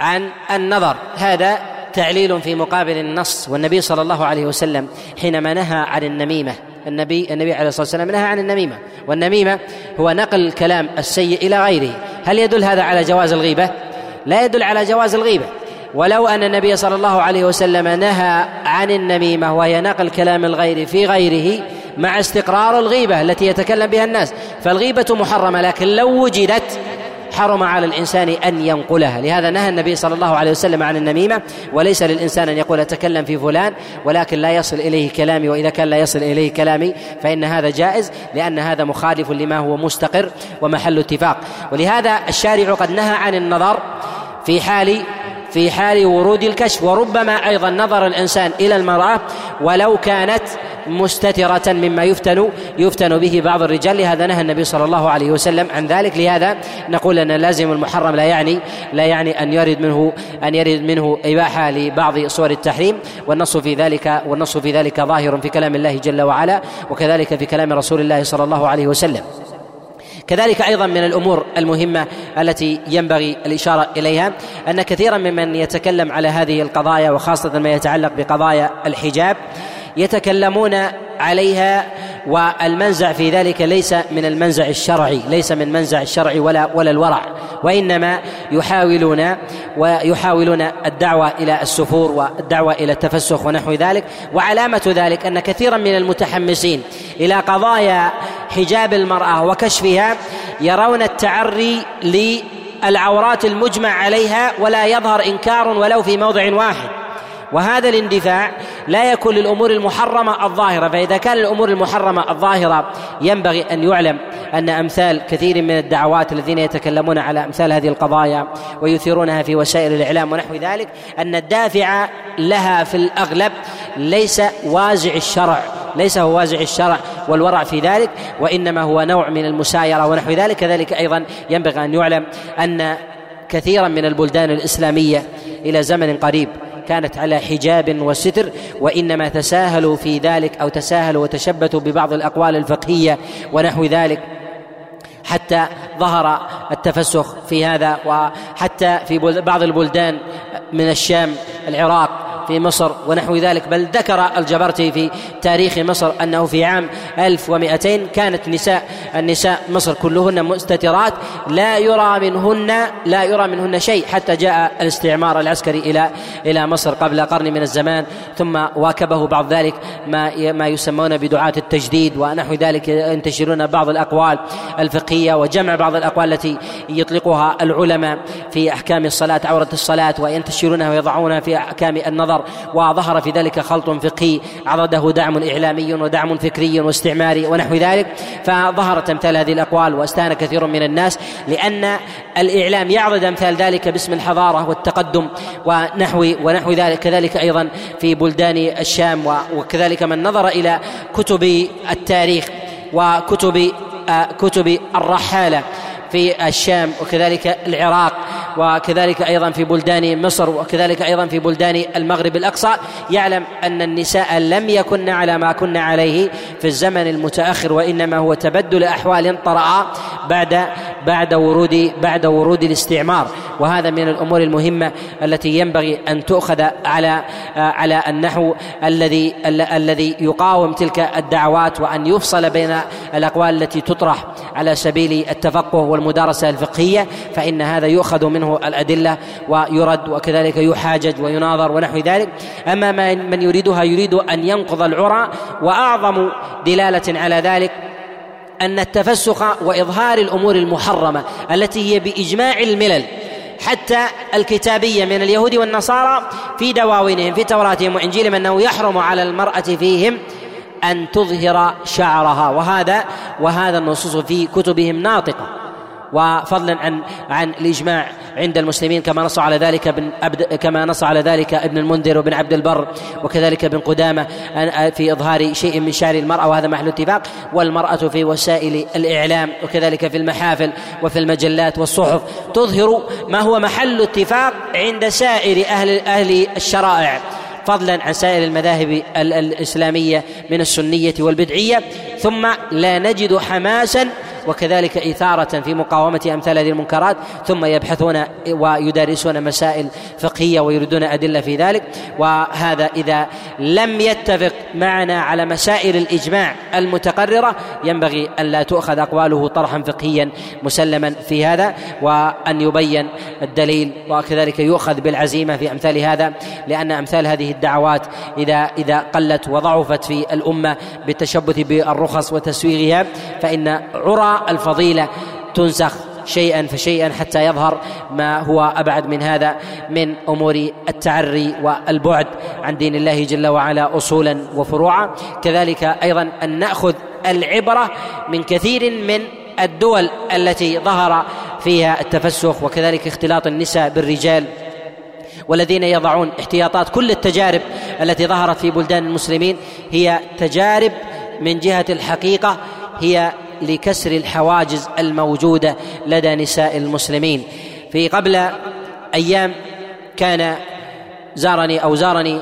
عن النظر. هذا تعليل في مقابل النص والنبي صلى الله عليه وسلم حينما نهى عن النميمة النبي النبي عليه الصلاة والسلام نهى عن النميمة والنميمة هو نقل الكلام السيء إلى غيره. هل يدل هذا على جواز الغيبة؟ لا يدل على جواز الغيبة. ولو أن النبي صلى الله عليه وسلم نهى عن النميمة وهي نقل كلام الغير في غيره مع استقرار الغيبة التي يتكلم بها الناس فالغيبة محرمة لكن لو وجدت حرم على الإنسان أن ينقلها. لهذا نهى النبي صلى الله عليه وسلم عن النميمة وليس للإنسان أن يقول أتكلم في فلان ولكن لا يصل إليه كلامي وإذا كان لا يصل إليه كلامي فإن هذا جائز لأن هذا مخالف لما هو مستقر ومحل اتفاق. ولهذا الشارع قد نهى عن النظر في حال في حال ورود الكشف وربما أيضا نظر الإنسان إلى المرأة ولو كانت مستترة مما يفتن يفتن به بعض الرجال. لهذا نهى النبي صلى الله عليه وسلم عن ذلك. لهذا نقول أن لازم المحرم لا يعني لا يعني أن يرد منه أن يرد منه إباحة لبعض صور التحريم. والنص في ذلك والنص في ذلك ظاهر في كلام الله جل وعلا وكذلك في كلام رسول الله صلى الله عليه وسلم. كذلك أيضا من الأمور المهمة التي ينبغي الإشارة إليها أن كثيرا ممن يتكلم على هذه القضايا وخاصة ما يتعلق بقضايا الحجاب يتكلمون عليها والمنزع في ذلك ليس من المنزع الشرعي ليس من منزع الشرع ولا ولا الورع وإنما يحاولون ويحاولون الدعوة إلى السفور والدعوة إلى التفسخ ونحو ذلك وعلامة ذلك أن كثيرا من المتحمسين إلى قضايا حجاب المرأة وكشفها يرون التعري للعورات المجمع عليها ولا يظهر إنكار ولو في موضع واحد. وهذا الاندفاع لا يكون للأمور المحرمة الظاهرة فإذا كان الأمور المحرمة الظاهرة ينبغي أن يعلم أن أمثال كثير من الدعوات الذين يتكلمون على أمثال هذه القضايا ويثيرونها في وسائل الإعلام ونحو ذلك أن الدافع لها في الأغلب ليس وازع الشرع ليس هو وازع الشرع والورع في ذلك وإنما هو نوع من المسايرة ونحو ذلك. كذلك أيضا ينبغي أن يعلم أن كثيرا من البلدان الإسلامية إلى زمن قريب كانت على حجاب وستر وإنما تساهلوا في ذلك أو تساهلوا وتشبثوا ببعض الأقوال الفقهية ونحو ذلك. حتى ظهر التفسخ في هذا وحتى في بعض البلدان من الشام العراق في مصر ونحو ذلك. بل ذكر الجبرتي في تاريخ مصر أنه في عام 1200 كانت نساء النساء مصر كلهن مستترات لا يرى منهن لا يرى منهن شيء حتى جاء الاستعمار العسكري إلى إلى مصر قبل قرن من الزمان. ثم واكبه بعض ذلك ما ما يسمون بدعاة التجديد ونحو ذلك ينتشرون بعض الأقوال. الفقهية وجمع بعض الأقوال التي يطلقها العلماء في أحكام الصلاة عورة الصلاة وينتشرونها ويضعونها في أحكام النظر. وظهر في ذلك خلط فقهي عرضه دعم إعلامي ودعم فكري واستعماري ونحو ذلك. فظهرت أمثال هذه الأقوال واستان كثير من الناس لأن الإعلام يعرض أمثال ذلك باسم الحضارة والتقدم ونحو ونحو ذلك. كذلك أيضا في بلدان الشام وكذلك من نظر إلى كتب التاريخ وكتب كتب الرحالة في الشام وكذلك العراق. وكذلك أيضا في بلدان مصر وكذلك أيضا في بلدان المغرب الأقصى يعلم أن النساء لم يكن على ما كنا عليه في الزمن المتأخر وإنما هو تبدل أحوال طرأ بعد بعد ورود بعد ورود الاستعمار. وهذا من الأمور المهمة التي ينبغي أن تؤخذ على على النحو الذي الذي يقاوم تلك الدعوات وأن يفصل بين الأقوال التي تطرح على سبيل التفقه والمدارسة الفقهية فإن هذا يؤخذ منه الأدلة ويرد وكذلك يحاجج ويناظر ونحو ذلك. أما من يريدها يريد أن ينقض العرى وأعظم دلالة على ذلك أن التفسخ وإظهار الأمور المحرمة التي هي بإجماع الملل حتى الكتابية من اليهود والنصارى في دواوينهم في توراتهم وإنجيلهم أنه يحرم على المرأة فيهم أن تظهر شعرها. وهذا وهذا النصوص في كتبهم ناطقة. وفضلا عن عن الإجماع عند المسلمين كما نص على ذلك ابن أبد كما نص على ذلك ابن المنذر وابن عبد البر وكذلك ابن قدامة في إظهار شيء من شعر المرأة وهذا محل اتفاق. والمرأة في وسائل الإعلام وكذلك في المحافل وفي المجلات والصحف تظهر ما هو محل اتفاق عند سائر أهل أهل الشرائع. فضلا عن سائر المذاهب الإسلامية من السنية والبدعية ثم لا نجد حماسا وكذلك إثارة في مقاومة أمثال هذه المنكرات ثم يبحثون ويدرسون مسائل فقهية ويريدون أدلة في ذلك. وهذا إذا لم يتفق معنا على مسائل الإجماع المتقررة ينبغي أن لا تؤخذ أقواله طرحا فقهيا مسلما في هذا وأن يبين الدليل. وكذلك يؤخذ بالعزيمة في أمثال هذا لأن أمثال هذه الدعوات إذا إذا قلت وضعفت في الأمة بالتشبث بالرخص وتسويغها فإن عرى الفضيلة. تنسخ شيئا فشيئا حتى يظهر ما هو أبعد من هذا من أمور التعري والبعد عن دين الله جل وعلا اصولا وفروعا. كذلك أيضا أن نأخذ العبرة من كثير من الدول التي ظهر فيها التفسخ وكذلك اختلاط النساء بالرجال والذين يضعون احتياطات كل التجارب التي ظهرت في بلدان المسلمين. هي تجارب من جهة الحقيقة هي لكسر الحواجز الموجودة لدى نساء المسلمين. في قبل أيام كان زارني أو زارني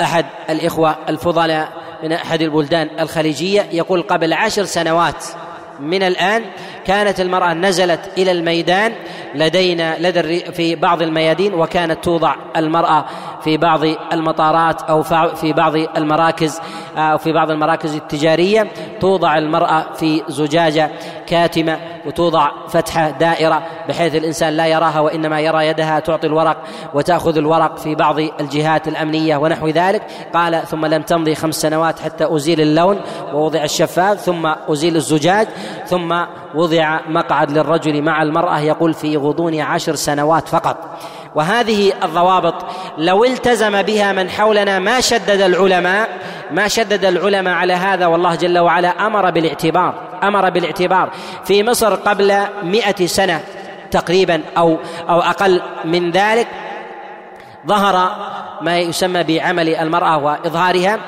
أحد الإخوة الفضلاء من أحد البلدان الخليجية يقول قبل عشر سنوات من الآن كانت المرأة نزلت إلى الميدان لدينا لدى في بعض الميادين وكانت توضع المرأة في بعض المطارات أو في بعض المراكز أو في بعض المراكز التجارية توضع المرأة في زجاجة كاتمة وتوضع فتحة دائرة بحيث الإنسان لا يراها وإنما يرى يدها تعطي الورق وتأخذ الورق في بعض الجهات الأمنية ونحو ذلك. قال ثم لم تمضي خمس سنوات حتى أزيل اللون ووضع الشفاف ثم أزيل الزجاج ثم وضع مقعد للرجل مع المرأة يقول في غضون عشر سنوات فقط وهذه الضوابط لو التزم بها من حولنا ما شدد العلماء ما شدد العلماء على هذا والله جل وعلا أمر بالاعتبار أمر بالاعتبار. في مصر قبل مئة سنة تقريبا أو أو أقل من ذلك ظهر ما يسمى بعمل المرأة وإظهارها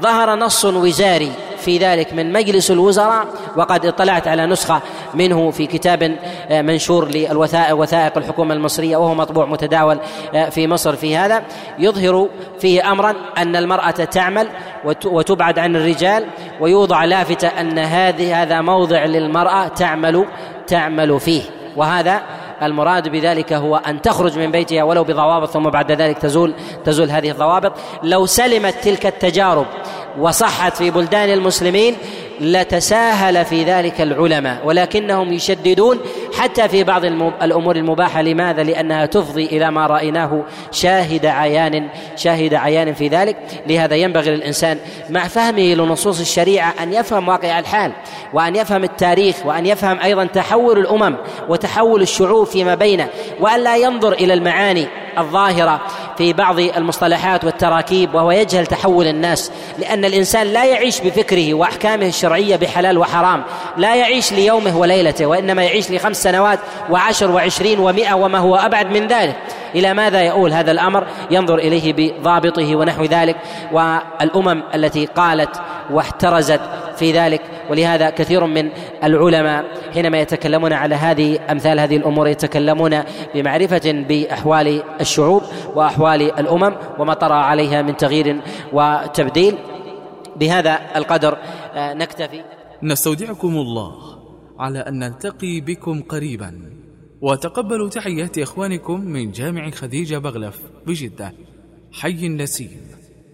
ظهر نص وزاري في ذلك من مجلس الوزراء وقد اطلعت على نسخة منه في كتاب آه، منشور للوثائق وثائق الحكومة المصرية وهو مطبوع متداول آه، في مصر في هذا. يظهر فيه أمرا أن المرأة تعمل وتبعد عن الرجال ويوضع لافتة أن هذه هذا موضع للمرأة تعمل تعمل فيه. وهذا المراد بذلك هو أن تخرج من بيتها ولو بضوابط ثم بعد ذلك تزول تزول هذه الضوابط. لو سلمت تلك التجارب وصحت في بلدان المسلمين لتساهل في ذلك العلماء ولكنهم يشددون حتى في بعض الأمور المباحة. لماذا؟ لأنها تفضي إلى ما رأيناه شاهد عيان شاهد عيان في ذلك. لهذا ينبغي للإنسان مع فهمه لنصوص الشريعة أن يفهم واقع الحال وأن يفهم التاريخ وأن يفهم أيضا تحول الأمم وتحول الشعوب فيما بينه وأن لا ينظر إلى المعاني الظاهرة في بعض المصطلحات والتراكيب وهو يجهل تحول الناس. لأن الإنسان لا يعيش بفكره وأحكامه الشرعية. بحلال وحرام. لا يعيش ليومه وليلته وإنما يعيش لخمس سنوات وعشر وعشرين ومائه وما هو أبعد من ذلك. إلى ماذا يؤول هذا الأمر؟ ينظر إليه بضابطه ونحو ذلك. والأمم التي قالت واحترزت في ذلك ولهذا كثير من العلماء حينما يتكلمون على هذه أمثال هذه الأمور يتكلمون بمعرفة بأحوال الشعوب وأحوال الأمم وما طرأ عليها من تغيير وتبديل. بهذا القدر. آه، نكتفي.
نستودعكم الله على أن نلتقي بكم قريبا. وتقبلوا تحيات إخوانكم من جامع خديجة بغلف بجدة. حي النسيم